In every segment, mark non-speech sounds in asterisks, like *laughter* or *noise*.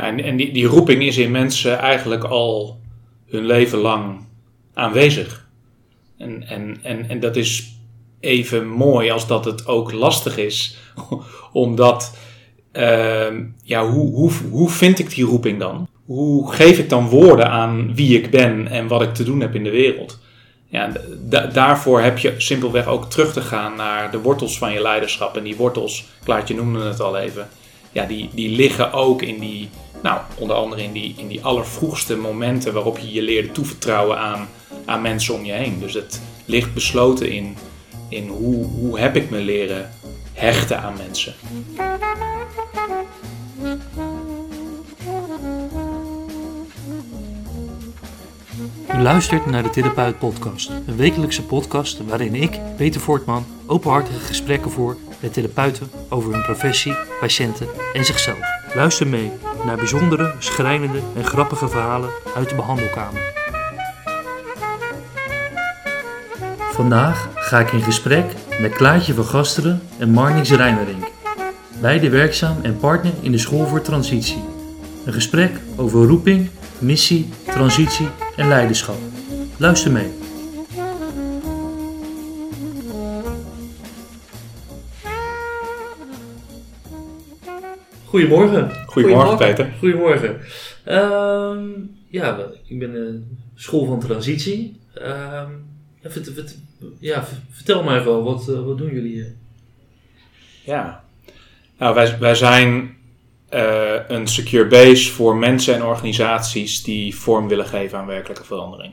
En, en die, die roeping is in mensen eigenlijk al hun leven lang aanwezig. En, en, en, en dat is even mooi als dat het ook lastig is. *laughs* Omdat, ehm, ja, hoe, hoe, hoe vind ik die roeping dan? Hoe geef ik dan woorden aan wie ik ben en wat ik te doen heb in de wereld? Ja, daarvoor heb je simpelweg ook terug te gaan naar de wortels van je leiderschap. En die wortels, Klaartje noemde het al even, ja, die, die liggen ook in die, nou, onder andere in die, in die allervroegste momenten waarop je je leerde toevertrouwen aan, aan mensen om je heen. Dus het ligt besloten in, in hoe, hoe heb ik me leren hechten aan mensen. U luistert naar de Therapeut Podcast, een wekelijkse podcast waarin ik, Peter Voortman, openhartige gesprekken voer met therapeuten over hun professie, patiënten en zichzelf. Luister mee naar bijzondere, schrijnende en grappige verhalen uit de behandelkamer. Vandaag ga ik in gesprek met Klaartje van Gasteren en Marnix Rijmerink, beide werkzaam en partner in de School voor Transitie. Een gesprek over roeping, missie, transitie en leiderschap. Luister mee. Goedemorgen. Goedemorgen, Peter. Goedemorgen. Ehm, ja, ik ben een school van transitie. Ehm, ja, vertel mij even, wat, uh, wat doen jullie hier? Ja, nou, wij, wij zijn uh, een secure base voor mensen en organisaties die vorm willen geven aan werkelijke verandering.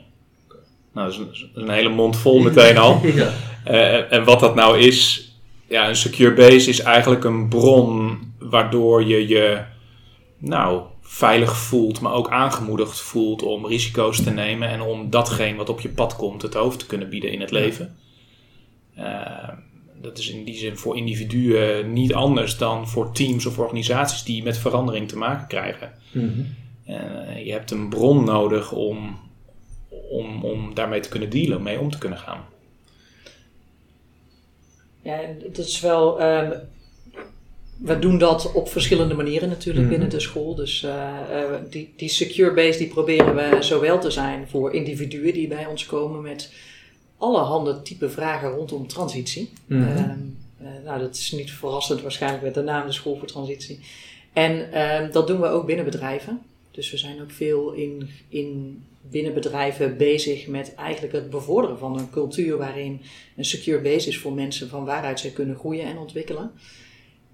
Nou, dat is een, een hele mond vol meteen al. *laughs* ja. uh, en wat dat nou is, ja, een secure base is eigenlijk een bron waardoor je je, nou, veilig voelt, maar ook aangemoedigd voelt om risico's te nemen en om datgene wat op je pad komt het hoofd te kunnen bieden in het leven. Uh, dat is in die zin voor individuen niet anders dan voor teams of organisaties die met verandering te maken krijgen. Mm je hebt een bron nodig om, om, om daarmee te kunnen dealen, mee om te kunnen gaan. Ja, dat is wel. Um, we doen dat op verschillende manieren natuurlijk mhm. binnen de school. Dus uh, die, die secure base die proberen we zowel te zijn voor individuen die bij ons komen met allerhande type vragen rondom transitie. Mm nou, dat is niet verrassend waarschijnlijk met de naam de School voor Transitie. En uh, dat doen we ook binnen bedrijven. Dus we zijn ook veel in, in binnen bedrijven bezig met eigenlijk het bevorderen van een cultuur waarin een secure base is voor mensen van waaruit zij kunnen groeien en ontwikkelen.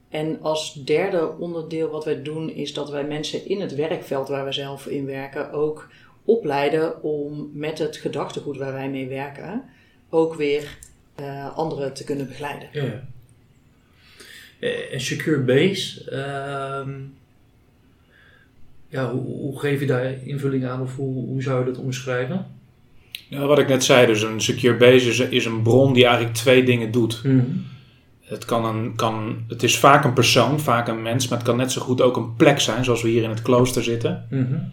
En als derde onderdeel wat wij doen is dat wij mensen in het werkveld waar we zelf in werken ook opleiden om met het gedachtegoed waar wij mee werken ook weer uh, anderen te kunnen begeleiden. Ja. Eh, een secure base, uh, ja, hoe, hoe, geef je daar invulling aan of hoe, hoe zou je dat omschrijven? Nou, wat ik net zei, dus een secure base is, is een bron die eigenlijk twee dingen doet. Mm het, kan een, kan, het is vaak een persoon, vaak een mens, maar het kan net zo goed ook een plek zijn, zoals we hier in het klooster zitten. Mm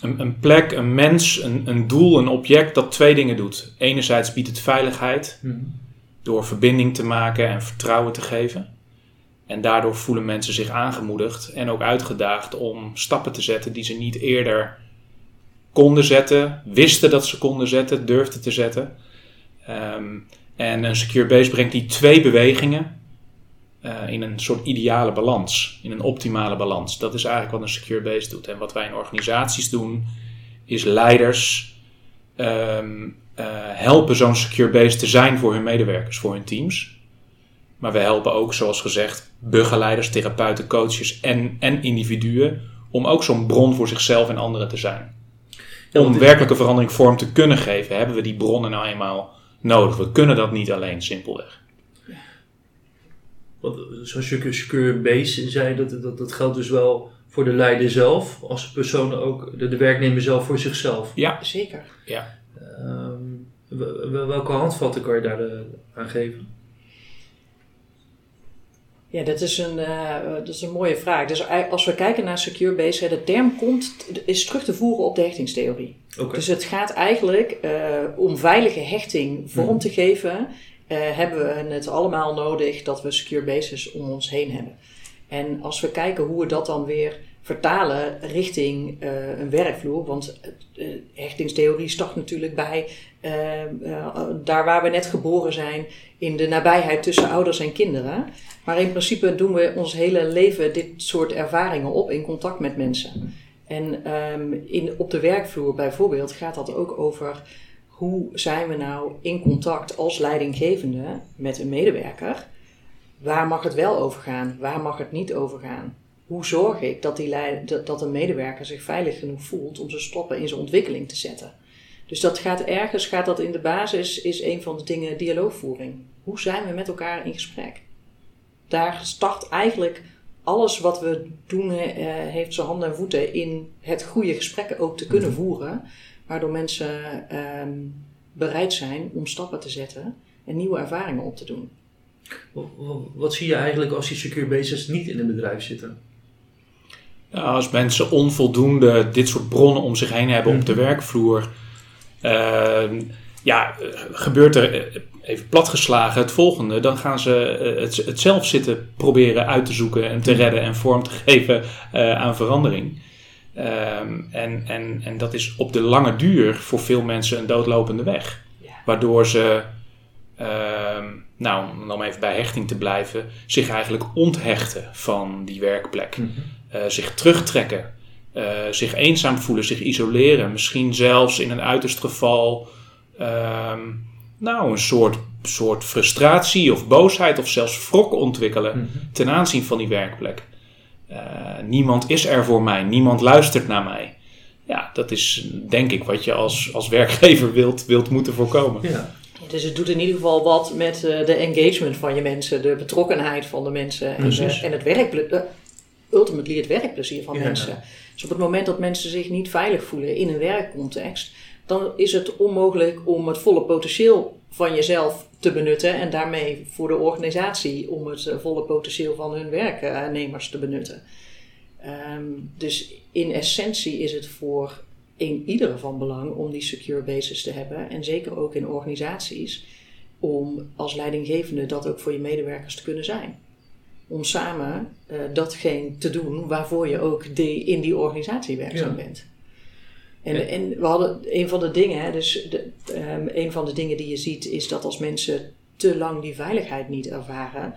een, een, plek, een mens, een, een, doel, een object dat twee dingen doet. Enerzijds biedt het veiligheid mhm. door verbinding te maken en vertrouwen te geven. En daardoor voelen mensen zich aangemoedigd en ook uitgedaagd om stappen te zetten die ze niet eerder konden zetten, wisten dat ze konden zetten, durfden te zetten. Ehm, en een secure base brengt die twee bewegingen uh, in een soort ideale balans, in een optimale balans. Dat is eigenlijk wat een secure base doet. En wat wij in organisaties doen, is leiders um, uh, helpen zo'n secure base te zijn voor hun medewerkers, voor hun teams. Maar we helpen ook, zoals gezegd, begeleiders, therapeuten, coaches en, en individuen om ook zo'n bron voor zichzelf en anderen te zijn. om werkelijke verandering vorm te kunnen geven, hebben we die bronnen nou eenmaal nodig. We kunnen dat niet alleen, simpelweg. Want zoals je secure base zei, dat, dat, dat geldt dus wel voor de leider zelf, als persoon ook, de, de werknemer zelf voor zichzelf. Ja, zeker. Ja. Um, welke handvatten kan je daar eh, aan geven? Ja, dat is, een, uh, dat is een mooie vraag. Dus als we kijken naar secure base, de term komt, is terug te voeren op de hechtingstheorie. Okay. Dus het gaat eigenlijk uh, om veilige hechting vorm hmm. te geven uh, hebben we het allemaal nodig dat we secure bases om ons heen hebben. En als we kijken hoe we dat dan weer vertalen richting uh, een werkvloer, want uh, hechtingstheorie start natuurlijk bij daar waar we net geboren zijn, in de nabijheid tussen ouders en kinderen. Maar in principe doen we ons hele leven dit soort ervaringen op in contact met mensen. En um, in, op de werkvloer bijvoorbeeld gaat dat ook over hoe zijn we nou in contact als leidinggevende met een medewerker. Waar mag het wel over gaan? Waar mag het niet over gaan? Hoe zorg ik dat, die dat, dat een medewerker zich veilig genoeg voelt om zijn stoppen in zijn ontwikkeling te zetten? Dus dat gaat ergens, gaat dat in de basis, is een van de dingen dialoogvoering. Hoe zijn we met elkaar in gesprek? Daar start eigenlijk alles wat we doen, uh, heeft zijn handen en voeten in het goede gesprekken ook te kunnen mhm. voeren. Waardoor mensen um, bereid zijn om stappen te zetten en nieuwe ervaringen op te doen. Wat zie je eigenlijk als die secure bases niet in een bedrijf zitten? Als mensen onvoldoende dit soort bronnen om zich heen hebben op de mhm. werkvloer, uh, ja, gebeurt er eh, even platgeslagen het volgende. Dan gaan ze eh, het, het zelf zitten proberen uit te zoeken en te mhm. redden en vorm te *laughs* geven uh, aan verandering. Um, en, en, en dat is op de lange duur voor veel mensen een doodlopende weg. Waardoor ze, uh, nou, om even bij hechting te blijven, zich eigenlijk onthechten van die werkplek. Mm zich terugtrekken, uh, zich eenzaam voelen, zich isoleren. Misschien zelfs in een uiterst geval, uh, nou, een soort, soort frustratie of boosheid of zelfs wrok ontwikkelen mm -hmm. ten aanzien van die werkplek. Uh, niemand is er voor mij, niemand luistert naar mij. Ja, dat is denk ik wat je als, als werkgever wilt, wilt moeten voorkomen. Ja. Dus het doet in ieder geval wat met uh, de engagement van je mensen, de betrokkenheid van de mensen en, uh, en het werkplezier, ultimately het werkplezier van mensen. Dus op het moment dat mensen zich niet veilig voelen in een werkcontext, dan is het onmogelijk om het volle potentieel van jezelf te benutten en daarmee voor de organisatie om het eh, volle potentieel van hun werknemers te benutten. Um, dus in essentie is het voor in ieder van belang om die secure basis te hebben en zeker ook in organisaties om als leidinggevende dat ook voor je medewerkers te kunnen zijn. Om samen uh, datgene te doen waarvoor je ook in die organisatie werkzaam bent. En, en we hadden een van de dingen, hè, dus de, um, een van de dingen die je ziet, is dat als mensen te lang die veiligheid niet ervaren,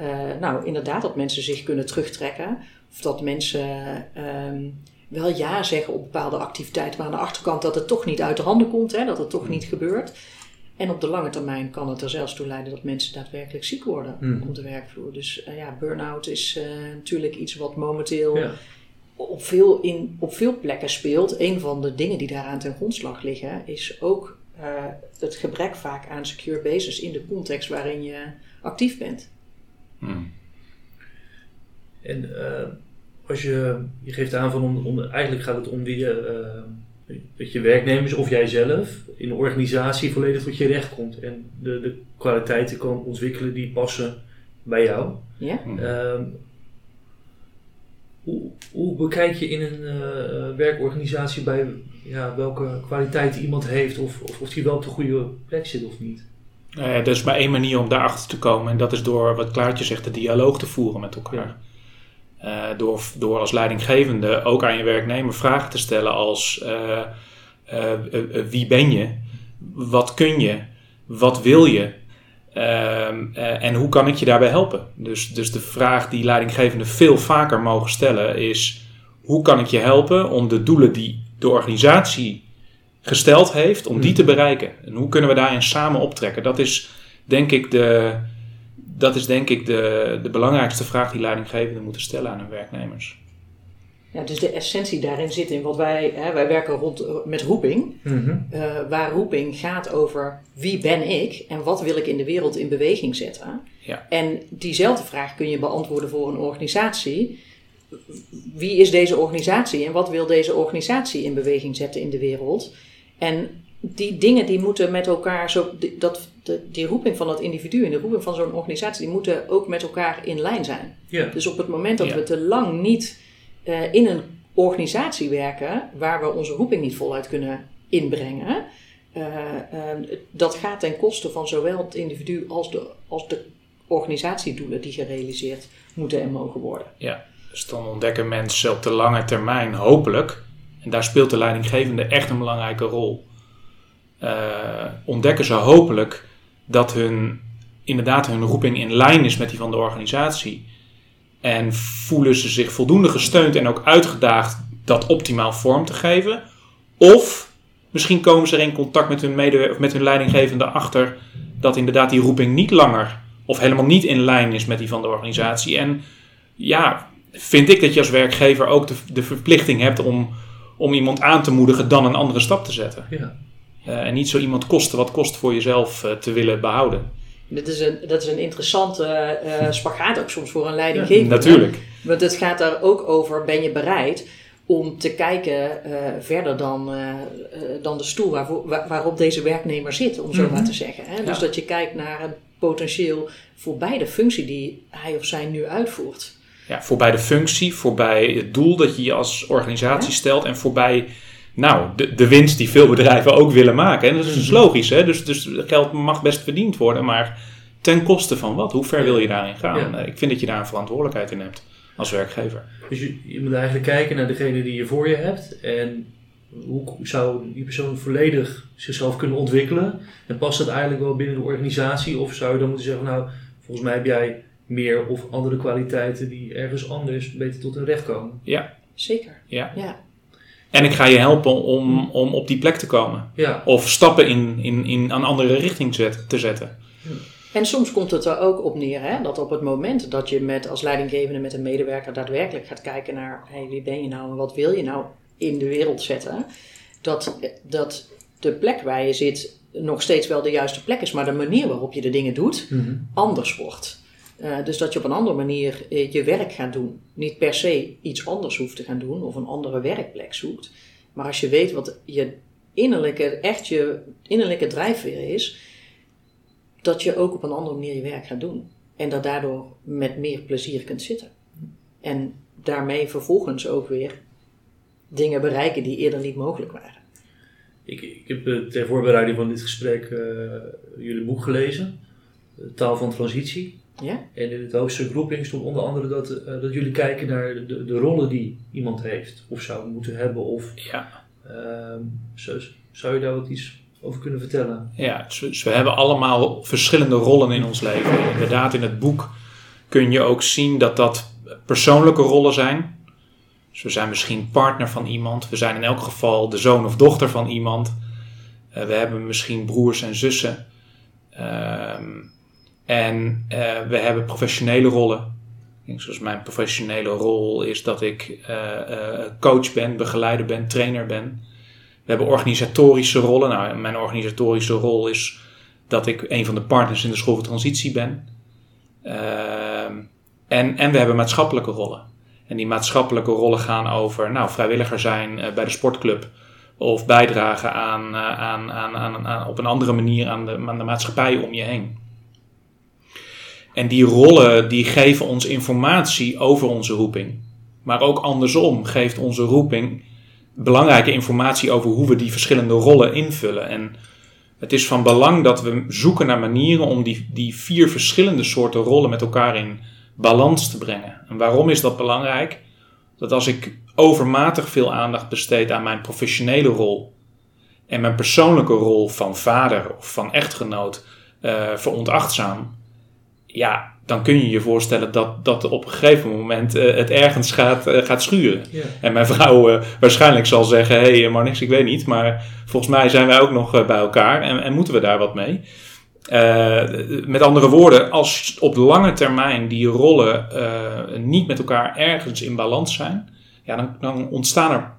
uh, nou inderdaad dat mensen zich kunnen terugtrekken. Of dat mensen um, wel ja zeggen op bepaalde activiteiten, maar aan de achterkant dat het toch niet uit de handen komt, hè, dat het toch niet gebeurt. En op de lange termijn kan het er zelfs toe leiden dat mensen daadwerkelijk ziek worden mm. op de werkvloer. Dus uh, ja, burn-out is uh, natuurlijk iets wat momenteel ja op veel, in, op veel plekken speelt. Een van de dingen die daaraan ten grondslag liggen, is ook uh, het gebrek vaak aan secure bases in de context waarin je actief bent. Hmm. En als je, je geeft aan van om, om, eigenlijk gaat het om wie je, uh, dat je werknemers of jijzelf in de organisatie volledig tot je recht komt en de, de kwaliteiten kan ontwikkelen die passen bij jou. Ja. Hmm. Hoe, hoe bekijk je in een uh, werkorganisatie bij ja, welke kwaliteiten iemand heeft of, of, of die wel op de goede plek zit of niet? Nou ja, er is maar één manier om daarachter te komen en dat is door, wat Klaartje zegt, de dialoog te voeren met elkaar. Uh, door, door als leidinggevende ook aan je werknemer vragen te stellen als uh, wie ben je, wat kun je, wat wil je, uh, en hoe kan ik je daarbij helpen? Dus, dus de vraag die leidinggevenden veel vaker mogen stellen is: hoe kan ik je helpen om de doelen die de organisatie gesteld heeft, om die hmm. te bereiken? En hoe kunnen we daarin samen optrekken? Dat is denk ik de, dat is denk ik de, de belangrijkste vraag die leidinggevenden moeten stellen aan hun werknemers. Ja, dus de essentie daarin zit in wat wij, hè, wij werken rond, eh, met roeping. Mhm. uh, waar roeping gaat over wie ben ik en wat wil ik in de wereld in beweging zetten. Ja. En diezelfde vraag kun je beantwoorden voor een organisatie. Wie is deze organisatie en wat wil deze organisatie in beweging zetten in de wereld? En die dingen die moeten met elkaar, zo, die, dat, de, die roeping van dat individu en de roeping van zo'n organisatie, die moeten ook met elkaar in lijn zijn. Ja. Dus op het moment dat we te lang niet uh, in een organisatie werken waar we onze roeping niet voluit kunnen inbrengen. Uh, uh, dat gaat ten koste van zowel het individu als de, als de organisatiedoelen die gerealiseerd moeten en mogen worden. Ja, dus dan ontdekken mensen op de lange termijn hopelijk, en daar speelt de leidinggevende echt een belangrijke rol, ontdekken ze hopelijk dat hun, inderdaad hun roeping in lijn is met die van de organisatie. En voelen ze zich voldoende gesteund en ook uitgedaagd dat optimaal vorm te geven. Of misschien komen ze er in contact met hun, mede, met hun leidinggevende achter dat inderdaad die roeping niet langer of helemaal niet in lijn is met die van de organisatie. En ja, vind ik dat je als werkgever ook de, de verplichting hebt om, om iemand aan te moedigen dan een andere stap te zetten. Ja. Uh, en niet zo iemand kosten wat kost voor jezelf uh, te willen behouden. Dat is een, dat is een interessante uh, *laughs* spagaat ook soms voor een leidinggevende. Ja, natuurlijk. Want het gaat daar ook over, ben je bereid om te kijken verder dan, dan de stoel waarvoor, waar, waarop deze werknemer zit, om zo mm -hmm. maar te zeggen. Hè? Dus dat je kijkt naar een potentieel voorbij de functie die hij of zij nu uitvoert. Ja, voorbij de functie, voorbij het doel dat je je als organisatie stelt en voorbij nou, de, de winst die veel bedrijven ook willen maken. En dat is dus logisch, hè? Dus, dus geld mag best verdiend worden, maar ten koste van wat? Hoe ver wil je daarin gaan? Ik vind dat je daar een verantwoordelijkheid in hebt als werkgever. Dus je, je moet eigenlijk kijken naar degene die je voor je hebt en hoe zou die persoon volledig zichzelf kunnen ontwikkelen? En past dat eigenlijk wel binnen de organisatie? Of zou je dan moeten zeggen, nou, volgens mij heb jij meer of andere kwaliteiten die ergens anders beter tot hun recht komen? Ja. Zeker. Ja. ja. En ik ga je helpen om, om op die plek te komen. Ja. Of stappen in, in, in een andere richting te zetten. En soms komt het er ook op neer hè, dat op het moment dat je met, als leidinggevende met een medewerker daadwerkelijk gaat kijken naar hey, wie ben je nou en wat wil je nou in de wereld zetten, dat, dat de plek waar je zit nog steeds wel de juiste plek is, maar de manier waarop je de dingen doet mhm. anders wordt. Uh, dus dat je op een andere manier uh, je werk gaat doen. Niet per se iets anders hoeft te gaan doen of een andere werkplek zoekt. Maar als je weet wat je innerlijke, echt je innerlijke drijfveer is, dat je ook op een andere manier je werk gaat doen. En dat daardoor met meer plezier kunt zitten. En daarmee vervolgens ook weer dingen bereiken die eerder niet mogelijk waren. Ik, ik heb uh, ter voorbereiding van dit gesprek jullie boek gelezen, Taal van Transitie. Ja? En in het hoofdstuk roeping stond onder andere dat, uh, dat jullie kijken naar de, de rollen die iemand heeft, of zou moeten hebben. Of, ja. Uh, zou, zou je daar wat iets over kunnen vertellen? Ja, dus we hebben allemaal verschillende rollen in ons leven. Inderdaad, in het boek kun je ook zien dat dat persoonlijke rollen zijn. Dus we zijn misschien partner van iemand. We zijn in elk geval de zoon of dochter van iemand. Uh, we hebben misschien broers en zussen. Ehm en uh, we hebben professionele rollen. Zoals mijn professionele rol is dat ik uh, coach ben, begeleider ben, trainer ben. We hebben organisatorische rollen. Nou, mijn organisatorische rol is dat ik een van de partners in de school voor transitie ben. Ehm, en, en we hebben maatschappelijke rollen. En die maatschappelijke rollen gaan over nou, vrijwilliger zijn bij de sportclub. Of bijdragen aan, aan, aan, aan, aan, op een andere manier aan de, aan de maatschappij om je heen. En die rollen die geven ons informatie over onze roeping. Maar ook andersom geeft onze roeping belangrijke informatie over hoe we die verschillende rollen invullen. En het is van belang dat we zoeken naar manieren om die, die vier verschillende soorten rollen met elkaar in balans te brengen. En waarom is dat belangrijk? Dat als ik overmatig veel aandacht besteed aan mijn professionele rol en mijn persoonlijke rol van vader of van echtgenoot uh, veronachtzaam, ja, dan kun je je voorstellen dat, dat op een gegeven moment uh, het ergens gaat, uh, gaat schuren. En mijn vrouw uh, waarschijnlijk zal zeggen: Hé, hey, maar niks, ik weet niet. Maar volgens mij zijn wij ook nog bij elkaar en, en, moeten we daar wat mee. met andere woorden, als op lange termijn die rollen niet met elkaar ergens in balans zijn, ja, dan, dan, ontstaan, er,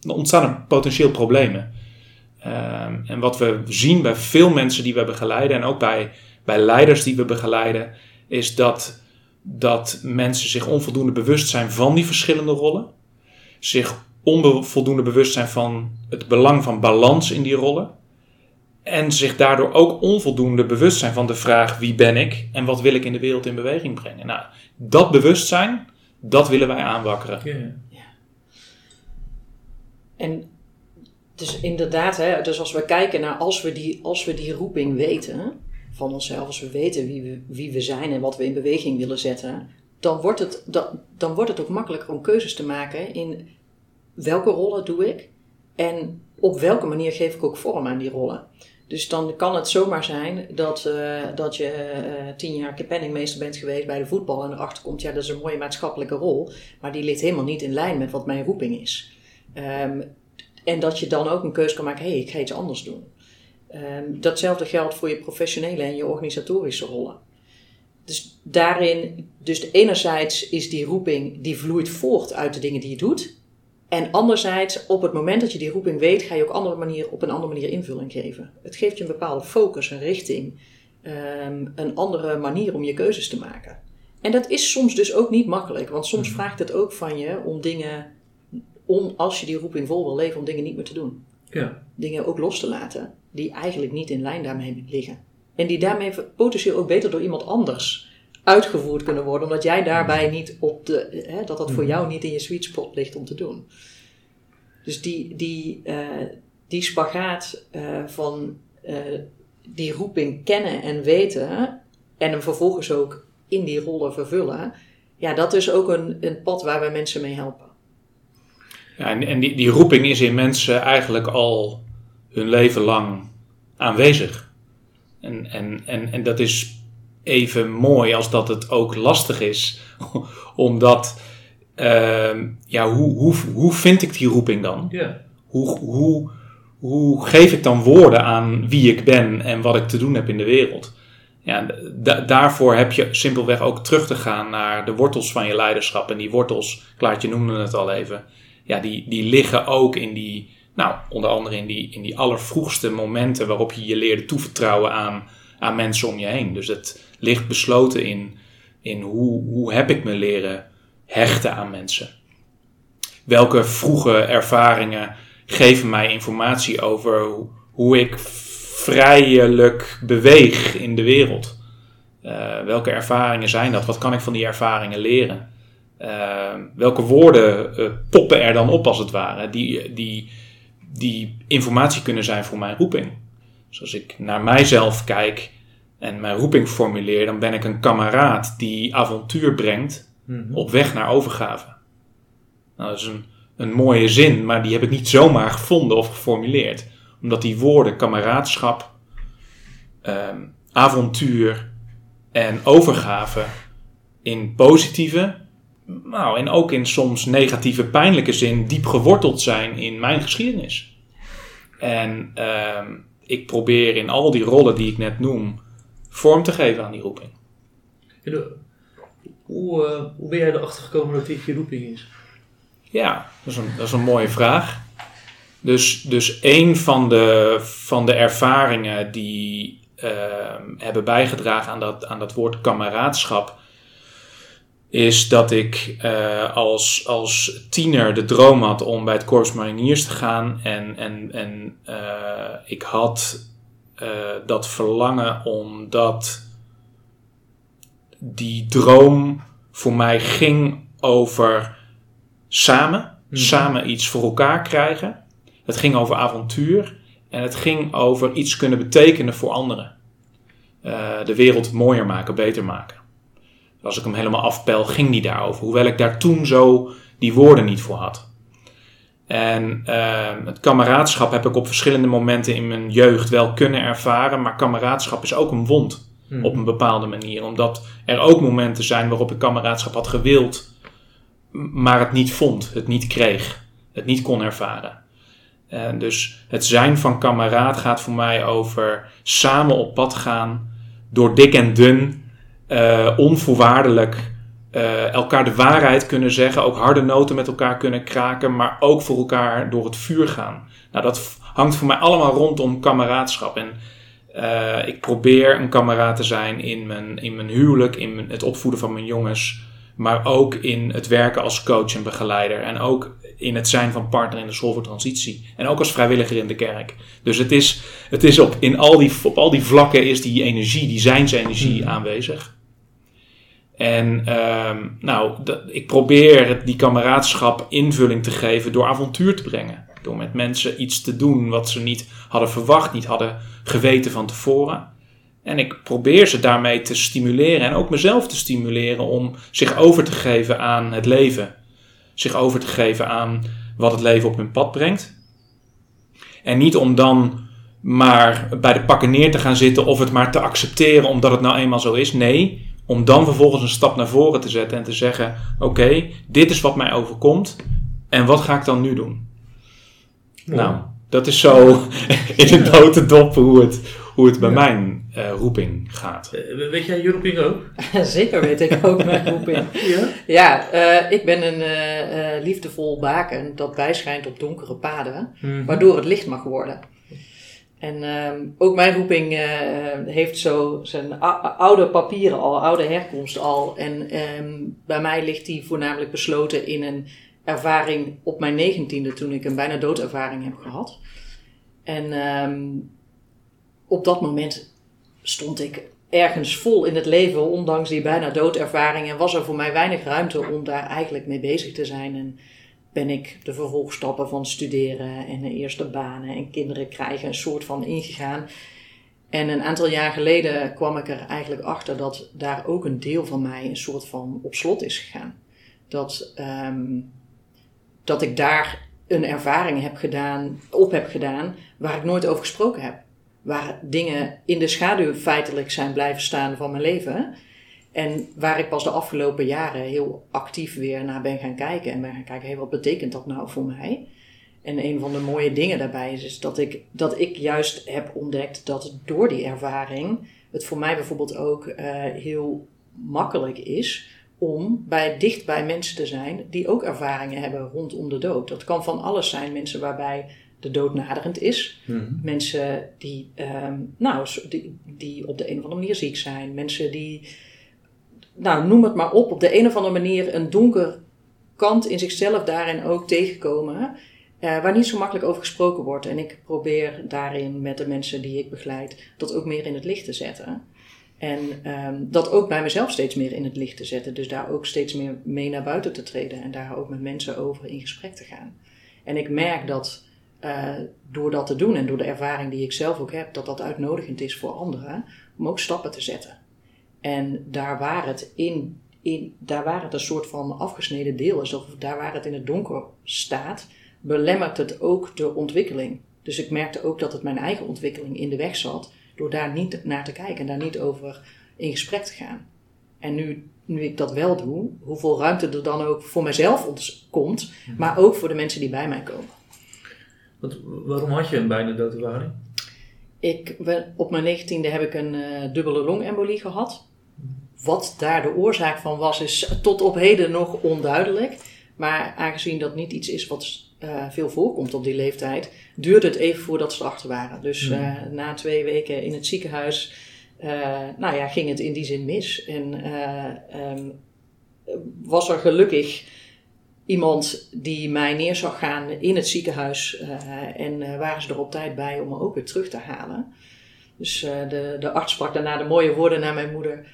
dan ontstaan er potentieel problemen. Ehm, en wat we zien bij veel mensen die we begeleiden en ook bij bij leiders die we begeleiden, is dat, dat mensen zich onvoldoende bewust zijn van die verschillende rollen. Zich onvoldoende bewust zijn van het belang van balans in die rollen. En zich daardoor ook onvoldoende bewust zijn van de vraag wie ben ik en wat wil ik in de wereld in beweging brengen. Nou, dat bewustzijn, dat willen wij aanwakkeren. Ja. ja. En dus inderdaad, hè, dus als we kijken naar als we die, als we die roeping weten, van onszelf, als we weten wie we, wie we zijn en wat we in beweging willen zetten, dan wordt, het, dan, dan wordt het ook makkelijker om keuzes te maken in welke rollen doe ik en op welke manier geef ik ook vorm aan die rollen. Dus dan kan het zomaar zijn dat, uh, dat je uh, tien jaar penningmeester bent geweest bij de voetbal en erachter komt, ja, dat is een mooie maatschappelijke rol, maar die ligt helemaal niet in lijn met wat mijn roeping is. Um, en dat je dan ook een keuze kan maken, hé, hey, ik ga iets anders doen. Um, datzelfde geldt voor je professionele en je organisatorische rollen. Dus daarin, dus enerzijds is die roeping, die vloeit voort uit de dingen die je doet. En anderzijds, op het moment dat je die roeping weet, ga je ook andere manier, op een andere manier invulling geven. Het geeft je een bepaalde focus, een richting, um, een andere manier om je keuzes te maken. En dat is soms dus ook niet makkelijk, want soms mhm. vraagt het ook van je om dingen, om als je die roeping vol wil leven, om dingen niet meer te doen. Ja. Dingen ook los te laten, die eigenlijk niet in lijn daarmee liggen. En die daarmee potentieel ook beter door iemand anders uitgevoerd kunnen worden, omdat jij daarbij niet op de, hè, dat dat voor mm. jou niet in je sweet spot ligt om te doen. Dus die, die, uh, die spagaat uh, van uh, die roeping kennen en weten en hem vervolgens ook in die rollen vervullen, ja, dat is ook een, een pad waar wij mensen mee helpen. Ja, en, en die, die roeping is in mensen eigenlijk al hun leven lang aanwezig. En, en, en, en dat is even mooi als dat het ook lastig is. *laughs* Omdat, uh, ja, hoe, hoe, hoe vind ik die roeping dan? Yeah. Hoe, hoe, hoe geef ik dan woorden aan wie ik ben en wat ik te doen heb in de wereld? Ja, daarvoor heb je simpelweg ook terug te gaan naar de wortels van je leiderschap. En die wortels, Klaartje noemde het al even, ja, die, die liggen ook in die, nou, onder andere in die, in die allervroegste momenten waarop je je leerde toevertrouwen aan, aan mensen om je heen. Dus het, ligt besloten in, in hoe, hoe heb ik me leren hechten aan mensen. Welke vroege ervaringen geven mij informatie over hoe ik vrijelijk beweeg in de wereld. Uh, welke ervaringen zijn dat? Wat kan ik van die ervaringen leren? Uh, welke woorden uh, poppen er dan op als het ware, die, die, die informatie kunnen zijn voor mijn roeping? Dus als ik naar mijzelf kijk, en mijn roeping formuleer, dan ben ik een kameraad die avontuur brengt mhm. op weg naar overgave. Nou, dat is een, een mooie zin, maar die heb ik niet zomaar gevonden of geformuleerd. Omdat die woorden kameraadschap, ehm, avontuur en overgave in positieve, nou, en ook in soms negatieve, pijnlijke zin diep geworteld zijn in mijn geschiedenis. En ehm, ik probeer in al die rollen die ik net noem, vorm te geven aan die roeping. hoe, uh, hoe ben jij erachter gekomen dat dit je roeping is? Ja, dat is een, dat is een mooie vraag. Dus, dus een van de, van de ervaringen die uh, hebben bijgedragen aan dat, aan dat woord kameraadschap, is dat ik uh, als, als tiener de droom had om bij het Corps Mariniers te gaan. En, en, en uh, ik had uh, dat verlangen omdat die droom voor mij ging over samen, mhm. samen iets voor elkaar krijgen. Het ging over avontuur en het ging over iets kunnen betekenen voor anderen. De wereld mooier maken, beter maken. Als ik hem helemaal afpel, ging die daarover. Hoewel ik daar toen zo die woorden niet voor had. En uh, het kameraadschap heb ik op verschillende momenten in mijn jeugd wel kunnen ervaren. Maar kameraadschap is ook een wond hmm. op een bepaalde manier. Omdat er ook momenten zijn waarop ik kameraadschap had gewild, maar het niet vond, het niet kreeg, het niet kon ervaren. En dus het zijn van kameraad gaat voor mij over samen op pad gaan, door dik en dun, uh, onvoorwaardelijk uh, elkaar de waarheid kunnen zeggen, ook harde noten met elkaar kunnen kraken, maar ook voor elkaar door het vuur gaan. Nou, dat hangt voor mij allemaal rondom kameraadschap. En uh, ik probeer een kameraad te zijn in mijn, in mijn huwelijk, in mijn, het opvoeden van mijn jongens, maar ook in het werken als coach en begeleider. En ook in het zijn van partner in de school voor transitie. En ook als vrijwilliger in de kerk. Dus het is, het is op, in al die, op al die vlakken is die energie, die zijnsenergie hmm. aanwezig. En uh, nou, ik probeer die kameraadschap invulling te geven door avontuur te brengen. Door met mensen iets te doen wat ze niet hadden verwacht, niet hadden geweten van tevoren. En ik probeer ze daarmee te stimuleren en ook mezelf te stimuleren om zich over te geven aan het leven. Zich over te geven aan wat het leven op hun pad brengt. En niet om dan maar bij de pakken neer te gaan zitten of het maar te accepteren omdat het nou eenmaal zo is. Nee, om dan vervolgens een stap naar voren te zetten en te zeggen: Oké, dit is wat mij overkomt en wat ga ik dan nu doen? Nou, dat is zo *laughs* in het notendop hoe het, hoe het bij mijn uh, roeping gaat. Uh, weet jij je roeping ook? *laughs* Zeker weet ik ook mijn roeping. *laughs* ja, ja uh, ik ben een liefdevol baken dat bijschijnt op donkere paden, mm. waardoor het licht mag worden. En um, ook mijn roeping uh, heeft zo zijn oude papieren al, oude herkomst al. En um, bij mij ligt die voornamelijk besloten in een ervaring op mijn negentiende, toen ik een bijna doodervaring heb gehad. En um, op dat moment stond ik ergens vol in het leven, ondanks die bijna doodervaring. En was er voor mij weinig ruimte om daar eigenlijk mee bezig te zijn. En ben ik de vervolgstappen van studeren en de eerste banen en kinderen krijgen een soort van ingegaan. En een aantal jaar geleden kwam ik er eigenlijk achter dat daar ook een deel van mij een soort van op slot is gegaan. Dat, um, dat ik daar een ervaring heb gedaan, op heb gedaan waar ik nooit over gesproken heb. Waar dingen in de schaduw feitelijk zijn blijven staan van mijn leven. En waar ik pas de afgelopen jaren heel actief weer naar ben gaan kijken. En ben gaan kijken, hey, wat betekent dat nou voor mij? En een van de mooie dingen daarbij is, is dat, ik, dat ik juist heb ontdekt dat door die ervaring het voor mij bijvoorbeeld ook uh, heel makkelijk is om bij, dicht bij mensen te zijn die ook ervaringen hebben rondom de dood. Dat kan van alles zijn. Mensen waarbij de dood naderend is. Mm Mensen die, um, nou, die, die op de een of andere manier ziek zijn. Mensen die nou, noem het maar op, op de een of andere manier een donker kant in zichzelf daarin ook tegenkomen. Uh, waar niet zo makkelijk over gesproken wordt. En ik probeer daarin met de mensen die ik begeleid dat ook meer in het licht te zetten. En um, dat ook bij mezelf steeds meer in het licht te zetten. Dus daar ook steeds meer mee naar buiten te treden. En daar ook met mensen over in gesprek te gaan. En ik merk dat uh, door dat te doen en door de ervaring die ik zelf ook heb, dat dat uitnodigend is voor anderen om ook stappen te zetten. En daar waar het in, in daar waar het een soort van afgesneden deel is, of daar waar het in het donker staat, belemmert het ook de ontwikkeling. Dus ik merkte ook dat het mijn eigen ontwikkeling in de weg zat, door daar niet naar te kijken en daar niet over in gesprek te gaan. En nu, nu ik dat wel doe, hoeveel ruimte er dan ook voor mezelf komt, maar ook voor de mensen die bij mij komen. Wat, waarom had je een bijna doodervaring? Ik, op mijn negentiende heb ik een uh, dubbele longembolie gehad. Wat daar de oorzaak van was, is tot op heden nog onduidelijk. Maar aangezien dat niet iets is wat uh, veel voorkomt op die leeftijd, duurde het even voordat ze erachter waren. Dus uh, na twee weken in het ziekenhuis, uh, nou ja, ging het in die zin mis. En um, was er gelukkig iemand die mij neer zag gaan in het ziekenhuis. en waren ze er op tijd bij om me ook weer terug te halen. Dus de, de arts sprak daarna de mooie woorden naar mijn moeder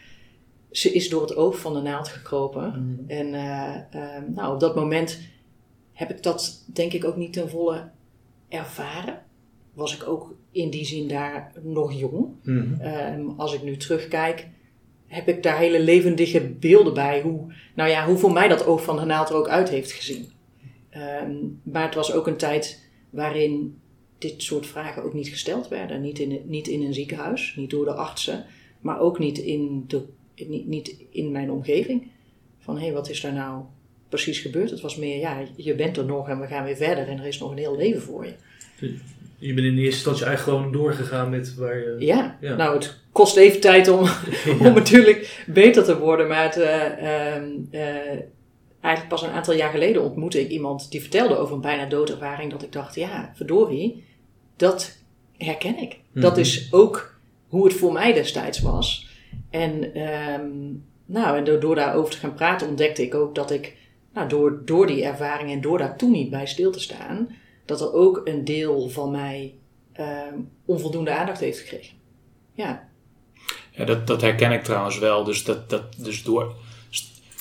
ze is door het oog van de naald gekropen. Mm. En uh, nou, op dat moment heb ik dat denk ik ook niet ten volle ervaren. Was ik ook in die zin daar nog jong. Mm. als ik nu terugkijk, heb ik daar hele levendige beelden bij. Hoe, nou ja, hoe voor mij dat oog van de naald er ook uit heeft gezien. Um, maar het was ook een tijd waarin dit soort vragen ook niet gesteld werden. Niet in, niet in een ziekenhuis, niet door de artsen, maar ook niet in de niet, niet in mijn omgeving. Van hé, hey, wat is daar nou precies gebeurd? Het was meer, ja, je bent er nog en we gaan weer verder en er is nog een heel leven voor je. Je bent in de eerste instantie eigenlijk gewoon doorgegaan met waar je... Ja, nou het kost even tijd om, *laughs* om natuurlijk beter te worden. Maar het, uh, uh, eigenlijk pas een aantal jaar geleden ontmoette ik iemand die vertelde over een bijna doodervaring. Dat ik dacht, ja, verdorie, dat herken ik. Dat mhm. is ook hoe het voor mij destijds was. En, um, nou, en door, daarover te gaan praten ontdekte ik ook dat ik, nou, door, door die ervaring en door daar toen niet bij stil te staan, dat er ook een deel van mij um, onvoldoende aandacht heeft gekregen. Ja. Ja, dat, dat herken ik trouwens wel. Dus, dat, dat, dus door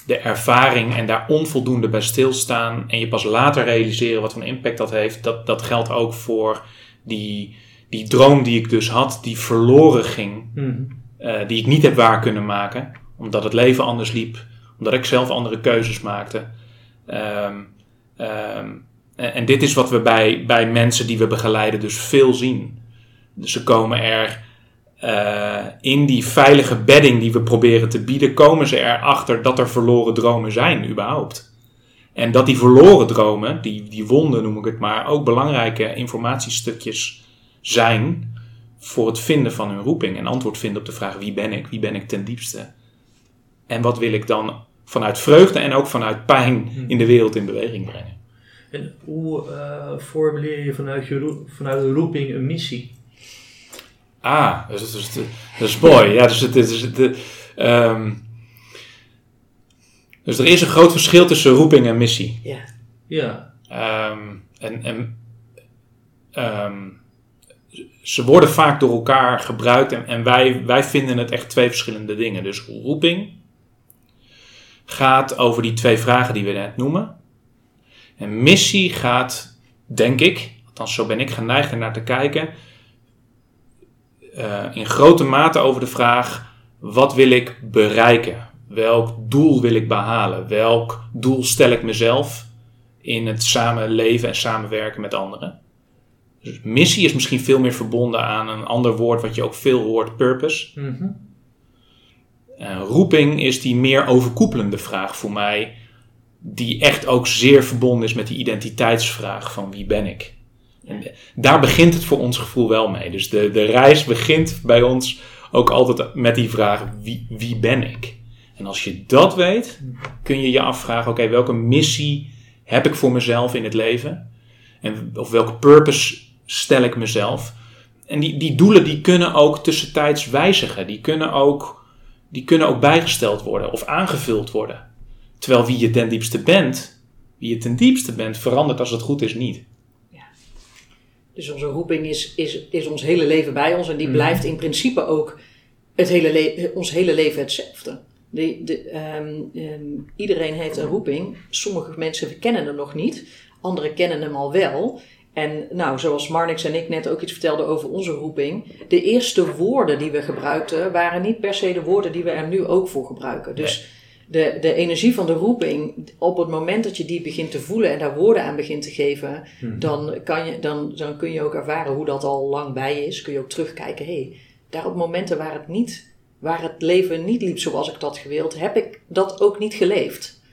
de ervaring en daar onvoldoende bij stilstaan en je pas later realiseren wat voor een impact dat heeft, dat, dat geldt ook voor die die droom die ik dus had, die verloren ging, Mhm. Eh, die ik niet heb waar kunnen maken, omdat het leven anders liep, omdat ik zelf andere keuzes maakte. Ehm, ehm, en, dit is wat we bij, bij mensen die we begeleiden dus veel zien. Dus ze komen er eh, in die veilige bedding die we proberen te bieden, komen ze erachter dat er verloren dromen zijn, überhaupt. En dat die verloren dromen, die, die wonden noem ik het maar, ook belangrijke informatiestukjes zijn voor het vinden van hun roeping. En antwoord vinden op de vraag wie ben ik, wie ben ik ten diepste. En wat wil ik dan vanuit vreugde en ook vanuit pijn in de wereld in beweging brengen. En hoe eh, formuleer je vanuit, je vanuit de roeping een missie? Ah, dus, dus, dus, dat is mooi. Ja, dus, het, is de, ehm, dus er is een groot verschil tussen roeping en missie. Ja. Ja. Ehm, en en ehm, ze worden vaak door elkaar gebruikt en, en wij, wij vinden het echt twee verschillende dingen. Dus roeping gaat over die twee vragen die we net noemen. En missie gaat, denk ik, althans zo ben ik geneigd naar te kijken, eh, in grote mate over de vraag: wat wil ik bereiken? Welk doel wil ik behalen? Welk doel stel ik mezelf in het samenleven en samenwerken met anderen? Dus missie is misschien veel meer verbonden aan een ander woord wat je ook veel hoort: purpose. Eh, roeping is die meer overkoepelende vraag voor mij, die echt ook zeer verbonden is met die identiteitsvraag van wie ben ik. En daar begint het voor ons gevoel wel mee. Dus de, de reis begint bij ons ook altijd met die vraag wie, wie ben ik? En als je dat weet, kun je je afvragen, oké, welke missie heb ik voor mezelf in het leven? En, of welke purpose stel ik mezelf? En die, die doelen die kunnen ook tussentijds wijzigen. Die kunnen ook, die kunnen ook bijgesteld worden of aangevuld worden. Terwijl wie je ten diepste bent, wie je ten diepste bent, verandert als het goed is niet. Dus onze roeping is, is, is ons hele leven bij ons en die Mhm. blijft in principe ook het hele le- ons hele leven hetzelfde. De, de, ehm, ehm, iedereen heeft een roeping. Sommige mensen kennen hem nog niet, anderen kennen hem al wel. En nou, zoals Marnix en ik net ook iets vertelden over onze roeping. De eerste woorden die we gebruikten waren niet per se de woorden die we er nu ook voor gebruiken. Dus de, de energie van de roeping, op het moment dat je die begint te voelen en daar woorden aan begint te geven, dan, kan je, dan, dan kun je ook ervaren hoe dat al lang bij je is. Kun je ook terugkijken, hé, hey, daar op momenten waar het, niet, waar het leven niet liep zoals ik dat gewild, heb ik dat ook niet geleefd.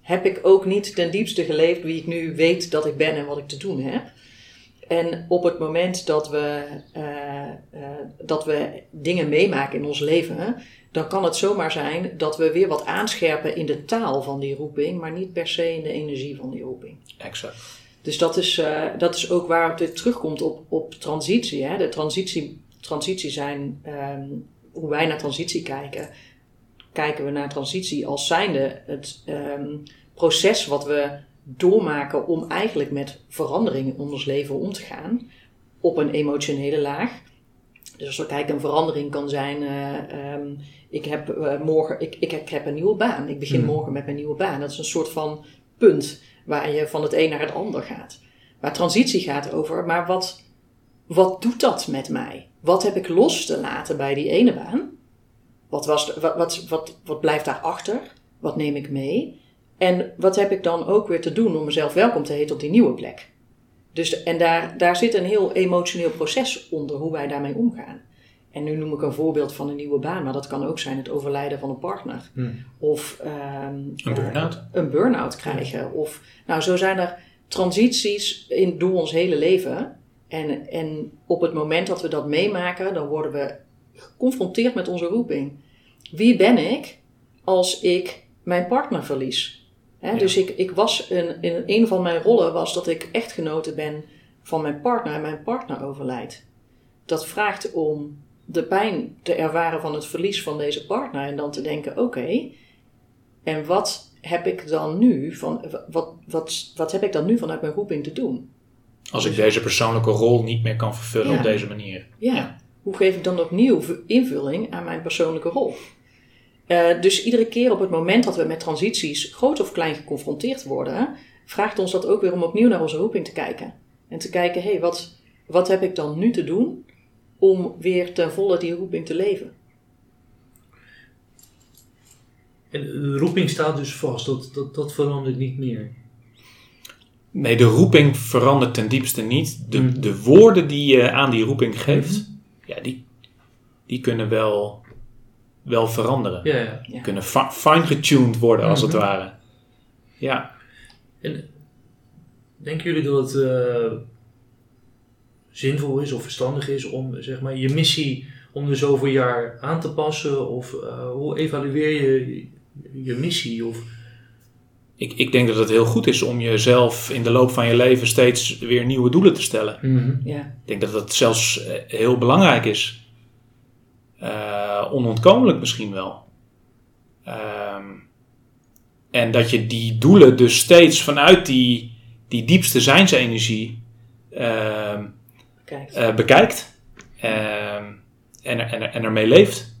Heb ik ook niet ten diepste geleefd wie ik nu weet dat ik ben en wat ik te doen heb. En op het moment dat we, eh, eh, dat we dingen meemaken in ons leven, dan kan het zomaar zijn dat we weer wat aanscherpen in de taal van die roeping, maar niet per se in de energie van die roeping. Exact. Dus dat is, eh, dat is ook waar het terugkomt op, op transitie. Hè? De transitie, transitie zijn, ehm, hoe wij naar transitie kijken, kijken we naar transitie als zijnde het ehm, proces wat we doormaken om eigenlijk met veranderingen in ons leven om te gaan op een emotionele laag. Dus als we kijken, een verandering kan zijn, eh, ehm, ik, heb, eh, morgen, ik, ik, heb, ik heb een nieuwe baan. Ik begin Mhm. morgen met mijn nieuwe baan. Dat is een soort van punt waar je van het een naar het ander gaat. Waar transitie gaat over, maar wat, wat doet dat met mij? Wat heb ik los te laten bij die ene baan? Wat, was de- wat, wat, wat, wat blijft daarachter? Wat neem ik mee? En wat heb ik dan ook weer te doen om mezelf welkom te heten op die nieuwe plek? Dus, en daar, daar zit een heel emotioneel proces onder hoe wij daarmee omgaan. En nu noem ik een voorbeeld van een nieuwe baan, maar dat kan ook zijn het overlijden van een partner. Hmm. Of ehm, Een burn-out. eh, een burn-out krijgen. Of, nou, zo zijn er transities in, door ons hele leven. En, en op het moment dat we dat meemaken, dan worden we geconfronteerd met onze roeping. Wie ben ik als ik mijn partner verlies? Hè, Ja. Dus ik, ik was een, in een van mijn rollen was dat ik echtgenote ben van mijn partner en mijn partner overlijdt. Dat vraagt om de pijn te ervaren van het verlies van deze partner en dan te denken: oké, en wat heb ik dan nu van wat, wat, wat heb ik dan nu vanuit mijn roeping te doen? Als ik deze persoonlijke rol niet meer kan vervullen Ja. op deze manier. Ja. Ja. Hoe geef ik dan opnieuw invulling aan mijn persoonlijke rol? Eh, dus iedere keer op het moment dat we met transities groot of klein geconfronteerd worden, vraagt ons dat ook weer om opnieuw naar onze roeping te kijken. En te kijken, hé, hey, wat, wat heb ik dan nu te doen om weer ten volle die roeping te leven? En de roeping staat dus vast, dat, dat, dat verandert niet meer. Nee, de roeping verandert ten diepste niet. De, Mhm. de woorden die je aan die roeping geeft, Mhm. ja, die, die kunnen wel, wel veranderen. Ja, ja. Ja. Kunnen fi- fine-getuned worden, als het Mhm. ware. Ja, En denken jullie dat het eh, zinvol is of verstandig is om zeg maar, je missie om de zoveel jaar aan te passen? Of eh, hoe evalueer je je missie? Of, ik, ik denk dat het heel goed is om jezelf in de loop van je leven steeds weer nieuwe doelen te stellen. Ja, Ik denk dat dat zelfs eh, heel belangrijk is. Eh, onontkomelijk misschien wel. Ehm, en dat je die doelen dus steeds vanuit die, die diepste zijnsenergie ehm, kijk. eh, bekijkt. Ehm, en, en, en ermee leeft.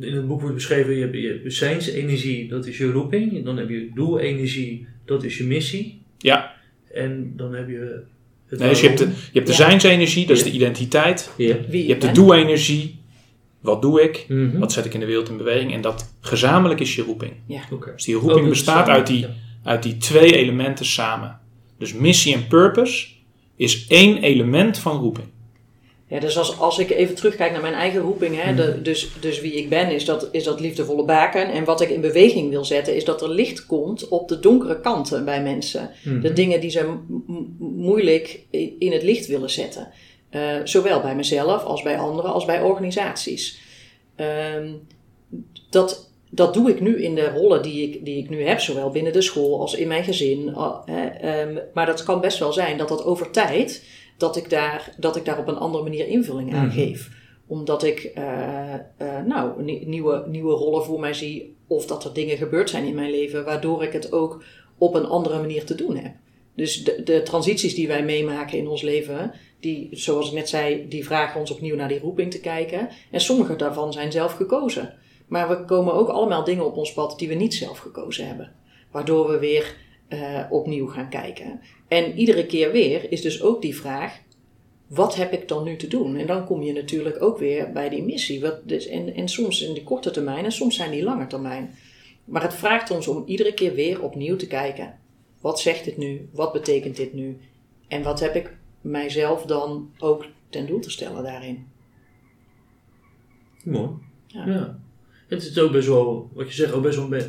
in het boek wordt beschreven, je hebt je bezijnsenergie, dat is je roeping. Dan heb je doelenergie, dat is je missie. Ja, En dan heb je... Het nee, dus je hebt de, je hebt de Ja. zijnsenergie, dat is de identiteit. Ja. Wie Je hebt de bent. Wat doe ik? Mhm. Wat zet ik in de wereld in beweging? En dat gezamenlijk is je roeping. Oké. Dus die roeping Oh, bestaat samen, uit die, ja. uit die twee elementen samen. Dus missie en purpose is één element van roeping. Ja, dus als, als ik even terugkijk naar mijn eigen roeping, hè, de- dus, dus wie ik ben, is dat, is dat liefdevolle baken. En wat ik in beweging wil zetten, is dat er licht komt op de donkere kanten bij mensen. Mhm. De dingen die ze moeilijk in het licht willen zetten. Eh, zowel bij mezelf als bij anderen, als bij organisaties. Ehm, dat, dat doe ik nu in de rollen die ik, die ik nu heb, zowel binnen de school als in mijn gezin. Hè, ehm, maar dat kan best wel zijn dat dat over tijd, dat ik daar, dat ik daar op een andere manier invulling aan Mhm. geef. Omdat ik eh, eh, nou, nie- nieuwe, nieuwe rollen voor mij zie, of dat er dingen gebeurd zijn in mijn leven, waardoor ik het ook op een andere manier te doen heb. Dus de, de transities die wij meemaken in ons leven, die, zoals ik net zei, die vragen ons opnieuw naar die roeping te kijken. En sommige daarvan zijn zelf gekozen. Maar we komen ook allemaal dingen op ons pad die we niet zelf gekozen hebben. Waardoor we weer eh, opnieuw gaan kijken. En iedere keer weer is dus ook die vraag: wat heb ik dan nu te doen? En dan kom je natuurlijk ook weer bij die missie. Wat, dus, en, soms in die korte termijn en soms zijn die lange termijn. Maar het vraagt ons om iedere keer weer opnieuw te kijken. Wat zegt dit nu? Wat betekent dit nu? En wat heb ik mijzelf dan ook ten doel te stellen daarin? Mooi. Ja. Ja. Het is ook best wel, wat je zegt, ook best wel eh,